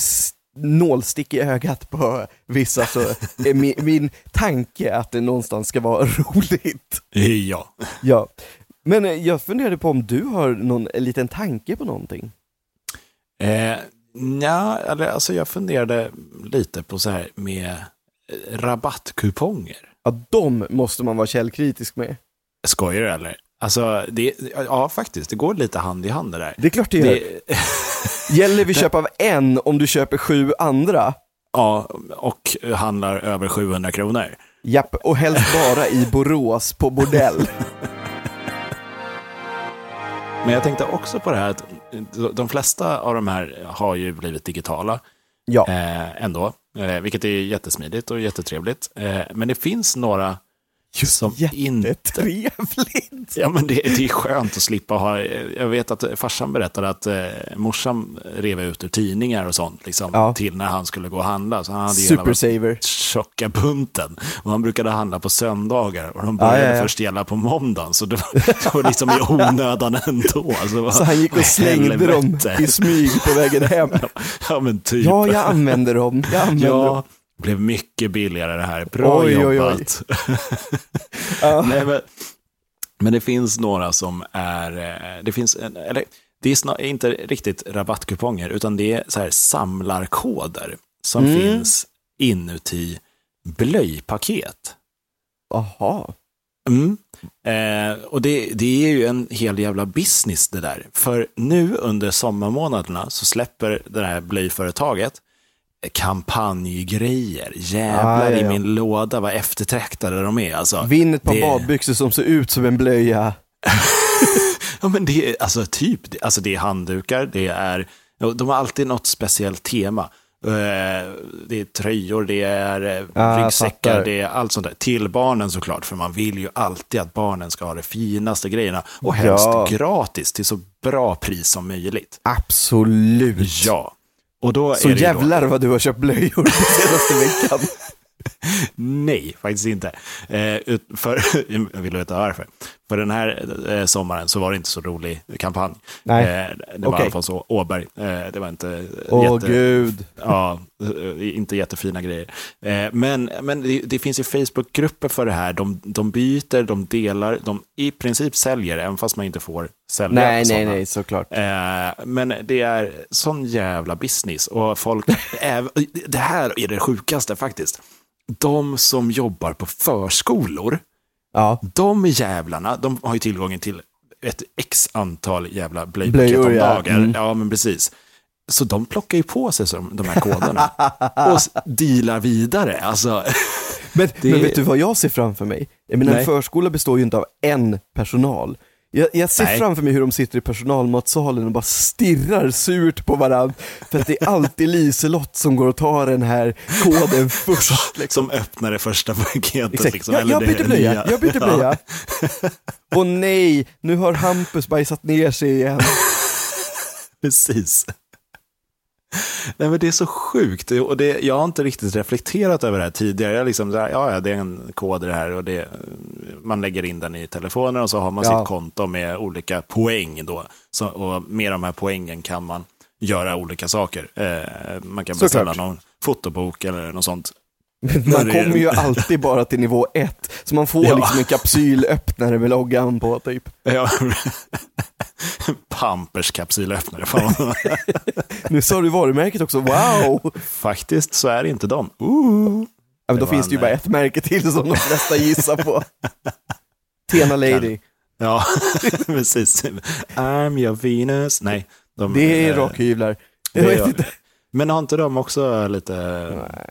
nålstick i ögat på vissa, så är min, min tanke att det någonstans ska vara roligt. Ja. Ja. Men eh, jag funderade på om du har någon en liten tanke på någonting? Eh, ja, eller alltså jag funderade lite på så här med eh, rabattkuponger. Ja, de måste man vara källkritisk med. Skojar du eller? Alltså, det, ja faktiskt, det går lite hand i hand det där. Det är klart det gör. Det, Gäller vid köp av en om du köper sju andra? ja, och handlar över 700 kronor. Japp, och helst bara i Borås på bordell. Men jag tänkte också på det här att de flesta av de här har ju blivit digitala Ja, eh, ändå, eh, vilket är jättesmidigt och jättetrevligt. Eh, men det finns några som inte... jättetrevligt. Ja, men det, det är skönt att slippa ha... Jag vet att farsan berättade att eh, morsan rev ut ur tidningar och sånt liksom, Ja. till när han skulle gå och handla. Så han hade Supersaver. tjocka bunten. Och han brukade handla på söndagar och de Ja, började ja, ja. först gälla på måndagen. Så det var, det var liksom i onödan ändå. Alltså, vad- Så han gick och slängde dem i smyg på vägen hem. Ja, men typ. Ja, jag använder dem. Jag använder dem. Blev mycket billigare det här. Bra Oj, oj, oj. jobbat. Ja. Nej, men, men det finns några som är, eh, det finns, en, eller det är snar, inte riktigt rabattkuponger, utan det är så här samlarkoder som Mm. finns inuti blöjpaket. Jaha. Mm. Eh, och det, det är ju en hel jävla business det där. För nu under sommarmånaderna så släpper det här blöjföretaget kampanjgrejer. Jävlar Ah, ja, ja. i min låda vad eftertraktade de är. Alltså, Vinn ett par det- badbyxor som ser ut som en blöja. Ja, men det är alltså typ, alltså det är handdukar, det är, de har alltid något speciellt tema. Eh, Det är tröjor, det är Ah, ryggsäckar, fattar. det är allt sånt där. Till barnen såklart, för man vill ju alltid att barnen ska ha de finaste grejerna. Och helst Ja. gratis till så bra pris som möjligt. Absolut. Ja. Och då Så är det ju då, jävlar vad du har köpt blöjor senaste veckan. Nej, faktiskt inte. Eh, för, jag vill veta varför. För den här eh, sommaren så var det inte så rolig kampanj. Nej. Eh, det var Okej. Alfons Åberg. Eh, det var inte Åh jätte, gud. Ja, eh, inte jättefina grejer. Eh, men men det, det finns ju Facebookgrupper för det här. De, de byter, de delar, de i princip säljer, även fast man inte får sälja. Nej, nej, sådana. nej, såklart. Eh, men det är sån jävla business och folk, äv- det här är det sjukaste faktiskt. De som jobbar på förskolor, Ja. de jävlarna, de har ju tillgången till ett x antal jävla blöjpaket Blöjor, om dagar. Mm. Ja, men precis. Så de plockar ju på sig som, de här koderna och dealar vidare. Alltså, Men, Det- men vet du vad jag ser framför mig? Jag menar, en förskola består ju inte av en personal. Jag, jag ser Nej. framför mig hur de sitter i personalmatsalen och bara stirrar surt på varandra. För att det är alltid Liselott som går och tar den här koden först. Liksom. som öppnar det första paketet. Exakt. Liksom, jag, jag byter blöja, jag byter Ja. blöja. Och nej, nu har Hampus bajsat ner sig igen. Precis. Nej, men det är så sjukt och det, jag har inte riktigt reflekterat över det här tidigare. Jag liksom, ja, ja, det är en kod det här och det, man lägger in den i telefonen och så har man Ja. sitt konto med olika poäng då. Så, och med de här poängen kan man göra olika saker. Eh, man kan beställa Såklart. någon fotobok eller något sånt. Man kommer ju alltid bara till nivå ett, så man får Ja. liksom en kapsylöppnare med loggan på typ. Ja. Pampers kapsylöppnare. Nu sa du varumärket också, wow! Faktiskt så är det inte de. Ooh. Ja, men då finns det ju bara eh, ett märke till som de flesta gissar på. Tena Lady. Ja, precis. I'm your Venus. Nej. De, Det är rockhyvlar. det Jag vet gör- inte. Men har inte de också lite...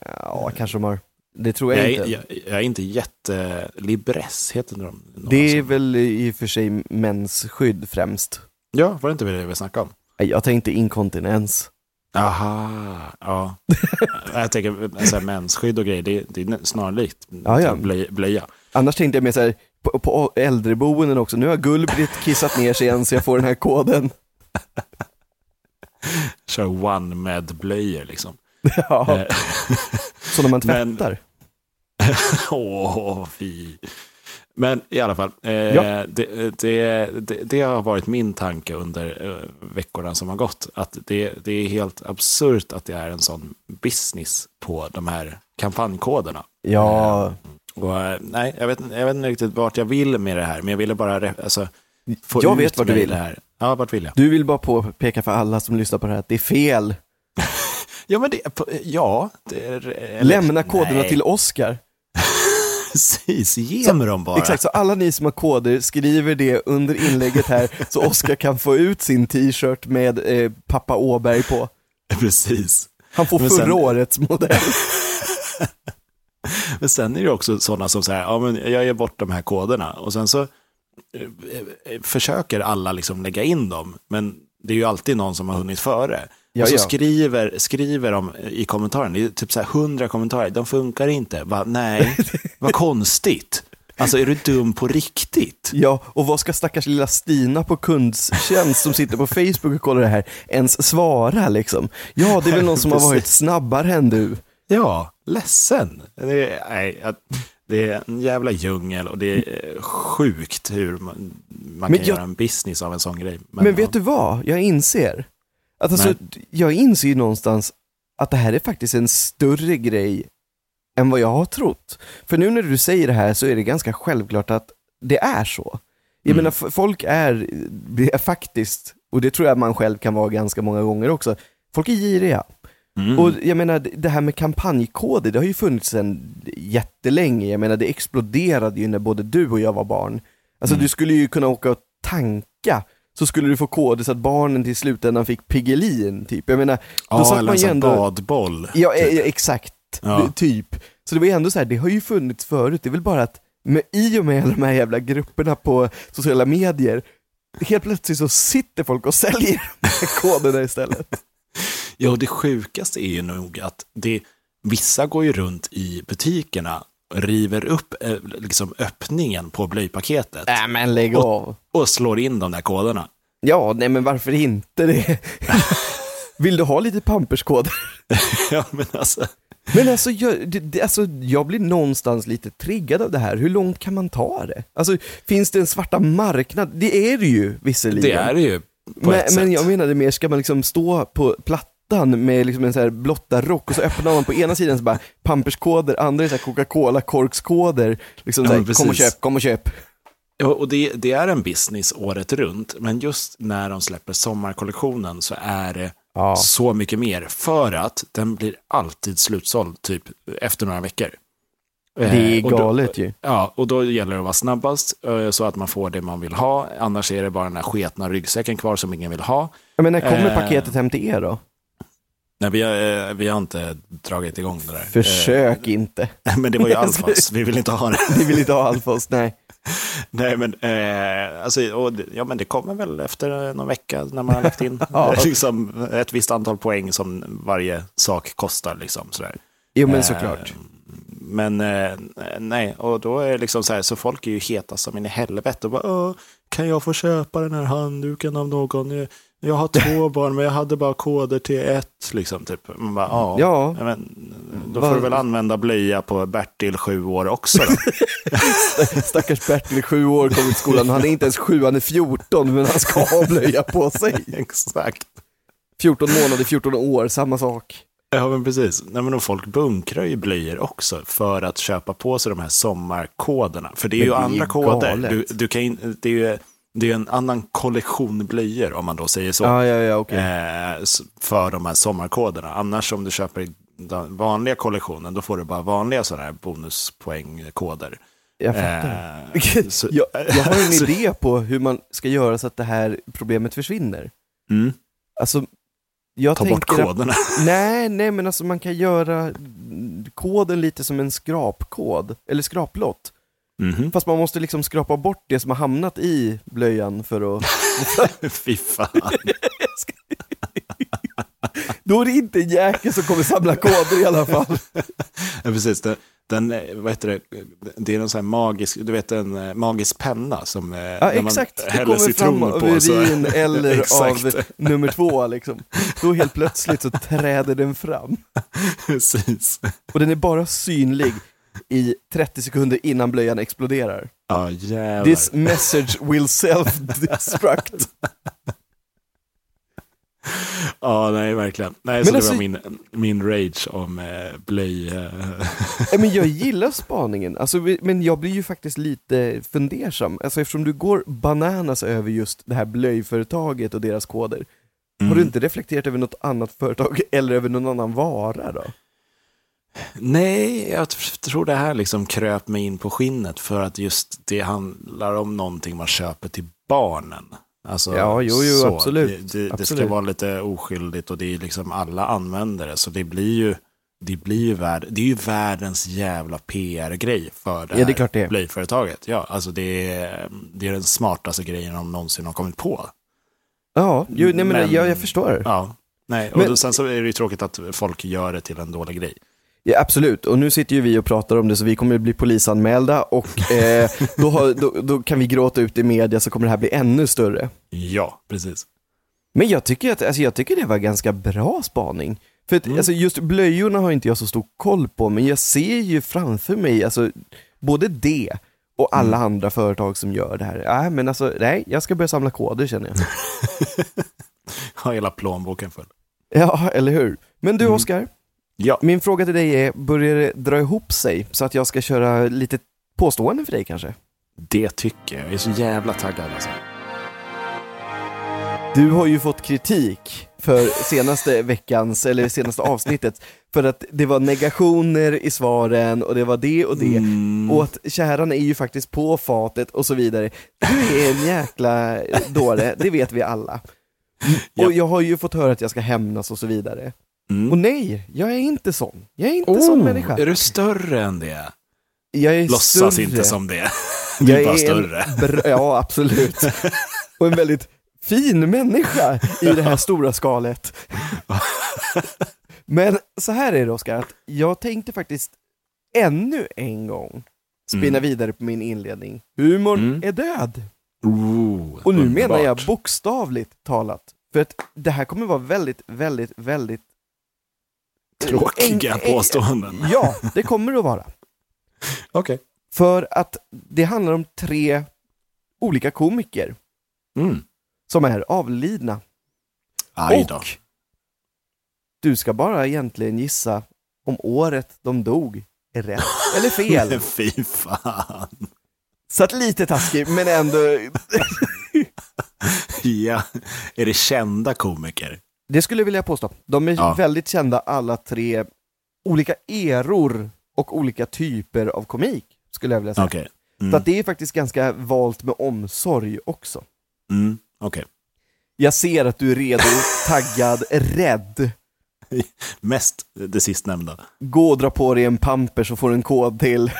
Ja, kanske de har. Det tror jag, Jag, inte. är- jag, jag är inte jättelibress, heter de? det är väl i och för sig mensskydd främst. Ja, var det inte det vi snackade om? Jag tänkte inkontinens. Aha, ja. jag tänker så här, mensskydd och grejer, det, det är snarlikt Ja, ja. blöja. blöja. Annars tänkte jag mer så här, på, på äldreboenden också, nu har Gullbritt kissat ner sig igen så jag får den här koden. Kör one med blöjor liksom. Ja, Eh, så när man tvättar. Åh, fy. Men i alla fall, eh, Ja. det, det, det, det har varit min tanke under eh, veckorna som har gått. Att det, är helt absurt att det är en sån business på de här kampanjkoderna. Ja, Och, eh, nej, jag vet, jag vet inte riktigt vart jag vill med det här, men jag ville bara alltså, få Jag ut vet vart du vill. Det här. Ja, vart vill jag? du vill bara påpeka för alla som lyssnar på det här att det är fel. Ja, men det, ja. Det är, Lämna koderna nej, till Oscar. Precis, ge mig dem bara. Exakt, så alla ni som har koder skriver det under inlägget här så Oscar kan få ut sin t-shirt med eh, pappa Åberg på. Precis. Han får Men förra sen- årets modell. Men sen är det också sådana som säger, ja men jag ger bort de här koderna och sen så eh, eh, försöker alla liksom lägga in dem, men det är ju alltid någon som har hunnit före. Ja, och så ja. skriver, skriver de i kommentaren, det är typ så här hundra kommentarer, de funkar inte. Va, nej, vad konstigt. Alltså är du dum på riktigt? Ja, och vad ska stackars lilla Stina på kundstjänst som sitter på Facebook och kollar det här ens svara liksom? Ja, det är väl någon som har varit snabbare än du. Ja, ledsen. Det är, nej, det är en jävla djungel och det är eh, sjukt hur man, man Men kan jag- göra en business av en sån grej. Men, ja. vet du vad? Jag inser. Att alltså, Nej. jag inser ju någonstans att det här är faktiskt en större grej än vad jag har trott. För nu när du säger det här så är det ganska självklart att det är så. Jag Mm. menar, folk är, är faktiskt, och det tror jag man själv kan vara ganska många gånger också, folk är giriga. Mm. Och jag menar, det- det här med kampanjkoder, det har ju funnits sedan jättelänge. Jag menar, det exploderade ju när både du och jag var barn. Alltså Mm. du skulle ju kunna åka och tanka, så skulle du få koder så att barnen till slutändan fick Piggelin, typ. Jag menar, då ja, satt eller man ju ändå... badboll. Ja, typ. eh, exakt. Ja. Typ. Så det var ju ändå så här, det har ju funnits förut, det är väl bara att med, i och med alla de här jävla grupperna på sociala medier, helt plötsligt så sitter folk och säljer koderna istället. Ja, och det sjukaste är ju nog att det, vissa går ju runt i butikerna river upp eh, liksom öppningen på blöjpaketet Nej men lägg av. och slår in de där koderna. Ja, nej men varför inte det? Vill du ha lite pamperskoder? ja, men alltså. Men alltså jag, det, alltså, jag blir någonstans lite triggad av det här. Hur långt kan man ta det? Alltså, finns det en svarta marknad? Det är det ju visserligen. Det är det ju men, men jag menade mer, ska man liksom stå på plattan med liksom en så här blotta rock och så öppnar man på ena sidan så bara pamperskoder, andra är så Coca-Cola korkskoder. Liksom Ja, så här, men kom och köp, kom och köp. Ja, och det, det är en business året runt, men just när de släpper sommarkollektionen så är det Ja. så mycket mer. För att den blir alltid slutsåld typ efter några veckor. Det är Eh, galet ju. Ja, och då gäller det att vara snabbast eh, så att man får det man vill ha. Annars är det bara den här sketna ryggsäcken kvar som ingen vill ha. Jag menar, kommer Eh. paketet hem till er då? Nej, vi har, eh, vi har inte dragit igång det där. Försök inte. Eh, Men det var ju Alfas, vi vill inte ha det. Ni vill inte ha Alfons, nej. Nej, men, eh, alltså, och, ja, men det kommer väl efter eh, någon vecka när man har lagt in Ja. eh, liksom, ett visst antal poäng som varje sak kostar. Liksom, sådär. Jo men Eh, såklart. Men eh, nej, och då är det liksom så här, så folk är ju heta som in i helvete och bara, kan jag få köpa den här handduken av någon? Jag, har två barn, men jag hade bara koder till ett, liksom, typ. Man bara, ja, Ja. Men, då får du väl använda blöja på Bertil, sju år också då. Stackars Bertil, sju år, kommer till skolan. Han är inte ens sju, han är 14, men han ska ha blöja på sig. Exakt. 14 månader, 14 år, samma sak. Ja, men precis. Nej, men folk bunkrar ju blöjor också för att köpa på sig de här sommarkoderna. För det är Men ju det är andra ju koder. Du, du kan, in- det är ju det är en annan kollektion blöjor, om man då säger så. Ja, ja, ja, okej. eh, för de här sommarkoderna. Annars om du köper i den vanliga kollektionen, då får du bara vanliga sådana här bonuspoängkoder. Jag fattar. Eh, så- jag, jag har en så- idé på hur man ska göra så att det här problemet försvinner. Mm, Alltså, jag ta bort tänker att, koderna. Nej, nej men alltså man kan göra koden lite som en skrapkod, eller skraplott. Mhm. Fast man måste liksom skrapa bort det som har hamnat i blöjan för att... Fy fan. då är det inte jäkel som kommer samla koder i alla fall. Ja, precis. Den, den, vad heter det, det är en sån här magisk, du vet en eh, magisk penna som eh, Ja, när man exakt. Det häller kommer citron fram av på. så- urin eller Exakt. av nummer två liksom. Då helt plötsligt så träder den fram. Precis. Och den är bara synlig i 30 sekunder innan blöjan exploderar. Ja, jävlar. This message will self-destruct. Ja, nej, verkligen. Nej, Men så alltså- det var min, min rage om eh, blöj... Eh, men jag gillar spaningen, alltså, men jag blir ju faktiskt lite fundersam. Alltså, eftersom du går bananas över just det här blöjföretaget och deras koder. Har du Mm. inte reflekterat över något annat företag eller över någon annan vara då? Nej, jag tror det här liksom kröp mig in på skinnet för att just det handlar om någonting man köper till barnen. Alltså, Ja, jo, jo, så. absolut. Det, det, det ska Absolut. vara lite oskyldigt och det är liksom alla använder det, så det blir ju det blir ju, värld, det är ju världens jävla PR-grej för det Ja, det är här blöjföretaget. Ja, alltså det är, det är den smartaste grejen de någonsin har kommit på. Ja, jo, nej, men, Men- jag, jag förstår. Ja, nej, och Men- då, sen så är det ju tråkigt att folk gör det till en dålig grej. Ja, absolut, och nu sitter ju vi och pratar om det så vi kommer bli polisanmälda och eh, då, har, då, då kan vi gråta ut i media så kommer det här bli ännu större. Ja, precis. Men jag tycker, att, alltså jag tycker det var ganska bra spaning. För att, Mm. alltså just blöjorna har inte jag så stor koll på, men jag ser ju framför mig, alltså både det och alla Mm. andra företag som gör det här. Ja, men alltså, nej, jag ska börja samla koder känner jag. Ha hela plånboken full. Ja, eller hur? Men du Mm. Oskar, Ja, min fråga till dig är, börjar det dra ihop sig så att jag ska köra lite påståenden för dig kanske? det tycker jag. Jag är så jävla taggad alltså. Du har ju fått kritik för senaste veckans, eller senaste avsnittet, för att det var negationer i svaren och det var det och det. Mm. Och att kärran är ju faktiskt på fatet och så vidare. Du är en jäkla dåre, det vet vi alla. Och jag har ju fått höra att jag ska hämnas och så vidare. Mm. Och nej, jag är inte sån. Jag är inte sån människa. Är du större än det? Jag är Låtsas större. inte som det. Du Jag är bara större. En br- ja, absolut. Och en väldigt fin människa i det här stora skalet. Men så här är det Oskar, att jag tänkte faktiskt ännu en gång spinna Mm. vidare på min inledning. Humorn Mm. är död. Ooh, Och nu menar jag underbart. bokstavligt talat. För att det här kommer vara väldigt, väldigt, väldigt... Tråkiga en- en- påståenden. Ja, det kommer det att vara. Okej. För att det handlar om tre olika komiker Mm. som är avlidna. Aj då. Och du ska bara egentligen gissa om året de dog är rätt eller fel. Fy fan. Så att lite taskig, men ändå... Ja. Är det kända komiker? Det skulle jag vilja påstå. De är Ja. väldigt kända alla tre, olika eror och olika typer av komik, skulle jag vilja säga. Så Mm. att det är faktiskt ganska valt med omsorg också. Mm. Okej. Jag ser att du är redo, taggad, rädd. Mest det sistnämnda. Gå och dra på dig en pamper så får du en kod till.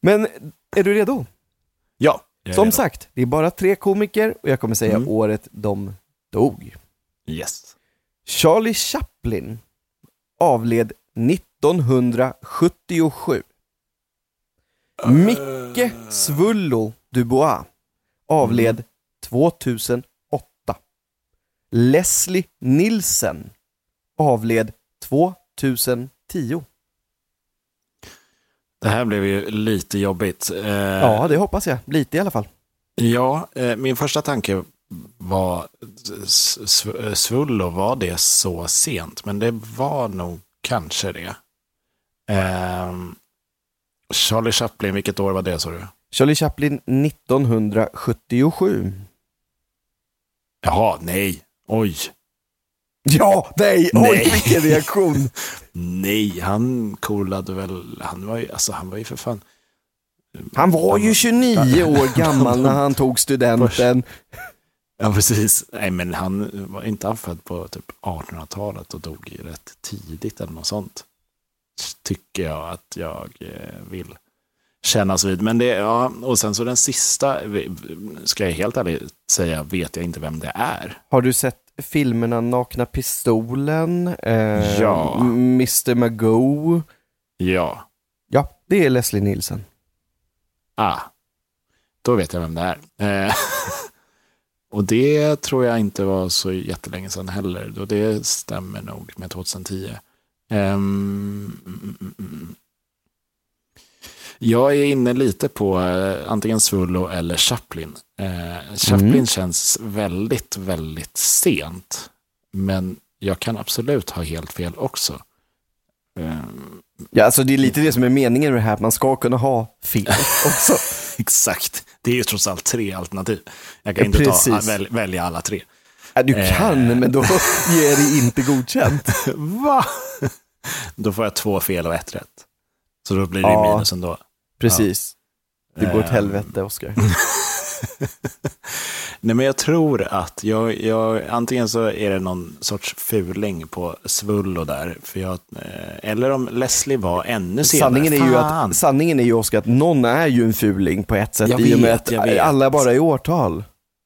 Men är du redo? Ja. Som redo. sagt, det är bara tre komiker och jag kommer säga Mm. året de dog. Yes. Charlie Chaplin avled 1977. Micke Svullo Dubois avled 2008. Leslie Nielsen avled 2010. Det här blev ju lite jobbigt. Eh, Ja, det hoppas jag. Lite i alla fall. Ja, eh, min första tanke var Svullo, var det så sent? Men det var nog kanske det. Ehm, Charlie Chaplin, vilket år var det sa du? Charlie Chaplin 1977. Jaha, nej. Oj. Ja, nej, oj Nej. vilken reaktion. Nej, han coolade väl, han var ju, alltså han var ju för fan. Han var ju 29 år gammal när han tog studenten. Ja, precis. Nej, men han var inte han född på typ 1800-talet och dog rätt tidigt eller något sånt. Tycker jag att jag eh, vill kännas vid. Men det, ja, och sen så den sista, ska jag helt ärligt säga, vet jag inte vem det är. Har du sett filmerna Nakna Pistolen, eh, Ja. Mr Magoo. Ja. Ja, det är Leslie Nielsen. Ah, då vet jag vem det är. Eh, och det tror jag inte var så jättelänge sedan heller. Och det stämmer nog med 2010. Ehm, mm, mm, mm. jag är inne lite på eh, antingen Svullo eller Chaplin. Eh, Chaplin Mm. känns väldigt, väldigt sent. Men jag kan absolut ha helt fel också. Ehm, Ja, alltså det är lite det som är meningen med det här, att man ska kunna ha fel också. Exakt. Det är ju trots allt tre alternativ. Jag kan Ja, inte ta, väl, välja alla tre. Ja, du Eh. kan, men då ger det inte godkänt. Va? Då får jag två fel och ett rätt. Så då blir det Ja. minus ändå. Precis. Det går åt Eh. helvete, Oskar. Nej, men jag tror att jag, jag, antingen så är det någon sorts fuling på Svullo där. För jag, eh, eller om Leslie var ännu senare. Sanningen är, ju Fan. att, sanningen är ju, Oskar, att någon är ju en fuling på ett sätt Jag i och med att alla bara är årtal.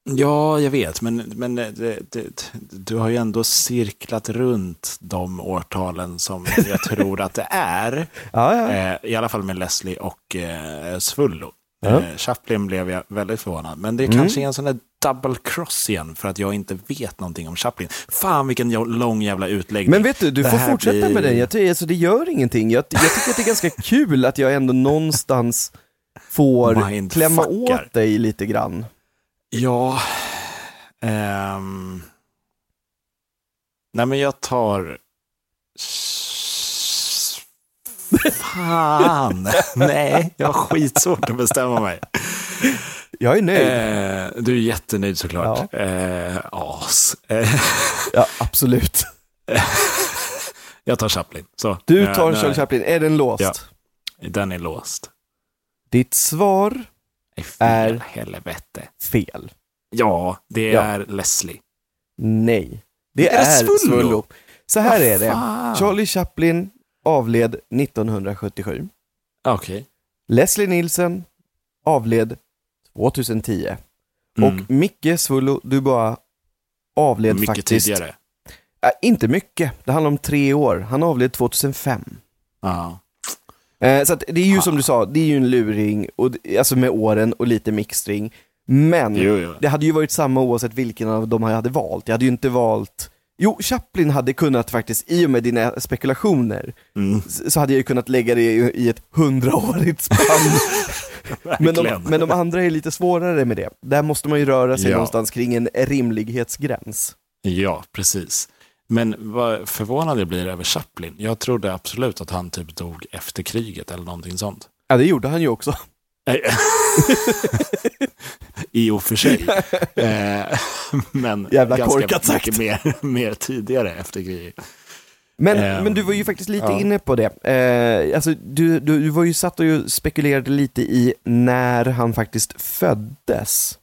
Ja, jag vet, men, men det, det, du har ju ändå cirklat runt de årtalen som jag tror att det är. Ja, ja. Eh, I alla fall med Leslie och eh, Svullo. Ja. Eh, Chaplin blev jag väldigt förvånad. Men det är Mm. kanske är en sån där double cross igen för att jag inte vet någonting om Chaplin. Fan vilken lång jävla utläggning. Men vet du, du Det får fortsätta blir- med den. Jag tycker, alltså, det gör ingenting. Jag, jag tycker att det är ganska kul att jag ändå någonstans får Mindfuckar. klämma åt dig lite grann. Ja. ehm. Nej men jag tar... Fan! Nej, jag har skitsvårt att bestämma mig. Jag är nöjd. Eh, du är jättenöjd såklart. Eh, as. Eh, Ja, absolut. jag tar Chaplin. Så. Du tar Charlie Chaplin. Är den låst? Ja. Den är låst. Ditt svar, Nej, fel Är- helvete. fel. Ja, det Ja. är Leslie. Nej. Det Är det är Svullo? Svullo. Så här är det. Charlie Chaplin avled 1977. Okej. Leslie Nielsen avled 2010. Mm. Och Micke Svullo Dubois avled Mycket faktiskt... tidigare. Äh, inte mycket, det handlar om tre år. Han avled 2005. Ja. Eh, så det är ju som du sa, det är ju en luring, och, alltså med åren och lite mixtring. Men Jo, jo. det hade ju varit samma oavsett vilken av dem jag hade valt. Jag hade ju inte valt Jo, Chaplin hade kunnat faktiskt, i och med dina spekulationer, Mm. så hade jag ju kunnat lägga det i, i ett hundraårigt spann. men, de, men de andra är lite svårare med det. Där måste man ju röra sig Ja. någonstans kring en rimlighetsgräns. Ja, precis. Men vad förvånad jag blir över Chaplin. Jag trodde absolut att han typ dog efter kriget eller någonting sånt. Ja, det gjorde han ju också. I och för sig. Eh, men Jävla ganska korkat sagt. mer, mer tidigare efter kriget. Men, Ehm, men du var ju faktiskt lite ja. inne på det. Eh, alltså, du, du, du var ju satt och ju spekulerade lite i när han faktiskt föddes.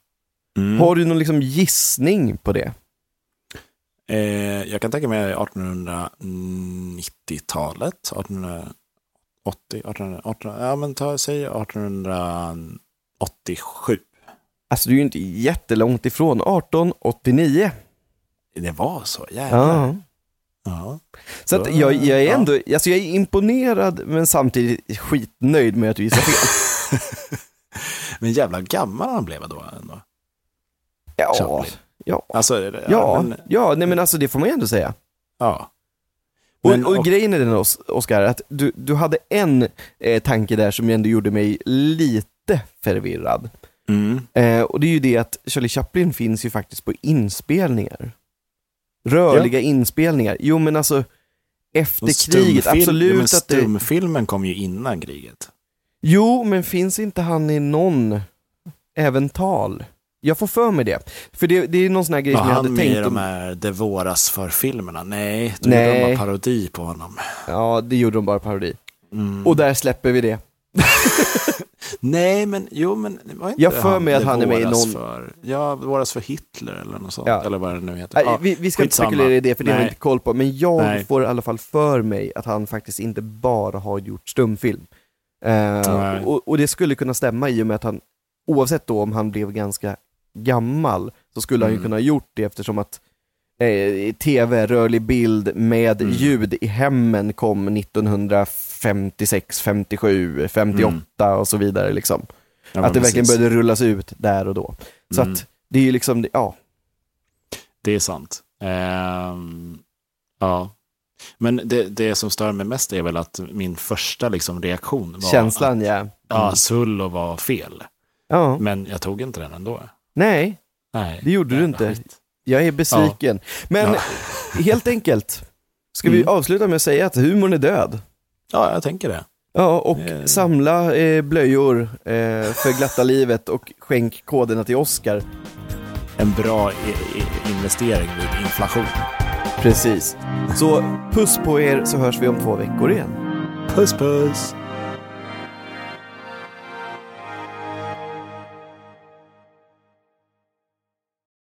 Mm. Har du någon liksom gissning på det? Eh, jag kan tänka mig 1890-talet. 1880, 1800, 1800, ja men ta, säg 1887. Alltså du är ju inte jättelångt ifrån. 1889. Det var så, jävlar. Ja. Ja. Så att jag, jag är ja. ändå, alltså jag är imponerad men samtidigt skitnöjd med att du gissar fel. Men jävla gammal han blev då ändå. Ja, Chaplin. ja, Alltså, ja, ja, men, ja, nej men alltså det får man ju ändå säga. ja. Och, Men- och, och- grejen är den Os- Oscar, att du, du hade en eh, tanke där som ändå gjorde mig lite förvirrad. Mm. Eh, och det är ju det att Charlie Chaplin finns ju faktiskt på inspelningar. Rörliga inspelningar. Jo men alltså, efter Och kriget, absolut men att det... Stumfilmen kom ju innan kriget. Jo, men finns inte han i någon, även tal? Jag får för mig det. För det, det är någon sån här grej Var som jag han hade med i tänkt de här Det våras för filmerna? Nej, då Nej. gjorde de bara parodi på honom. Ja, det gjorde de bara parodi. Mm. Och där släpper vi det. Nej, men jo, men var inte Jag för mig att han är med i någon- För, ja, våras för Hitler eller något sånt. Ja. Eller vad det nu heter. Nej, vi, vi ska inte spekulera i det, för det har jag Nej. inte koll på. Men jag Nej. får i alla fall för mig att han faktiskt inte bara har gjort stumfilm. Eh, Nej. och, och det skulle kunna stämma i och med att han, oavsett då om han blev ganska gammal, så skulle han ju Mm. kunna ha gjort det eftersom att eh, tv, rörlig bild med Mm. ljud i hemmen kom 1956, 57, 58 och så vidare. Liksom. Mm. Ja, att det verkligen precis. började rullas ut där och då. Så Mm. att det är ju liksom, ja, Det är sant. Ehm, ja. Men det, det som stör mig mest är väl att min första liksom, reaktion var känslan att ja. ja, Sullo var fel. Ja, Men jag tog inte den ändå. Nej, Nej, Det gjorde du inte. skit. jag är besviken. Men Ja. helt enkelt, ska vi Mm. avsluta med att säga att humorn är död? Ja, jag tänker det. Ja, och Eh. samla eh, blöjor eh, för glatta livet och skänk koderna till Oscar. En bra investering vid inflation. Precis. Så puss på er så hörs vi om två veckor igen. Puss puss!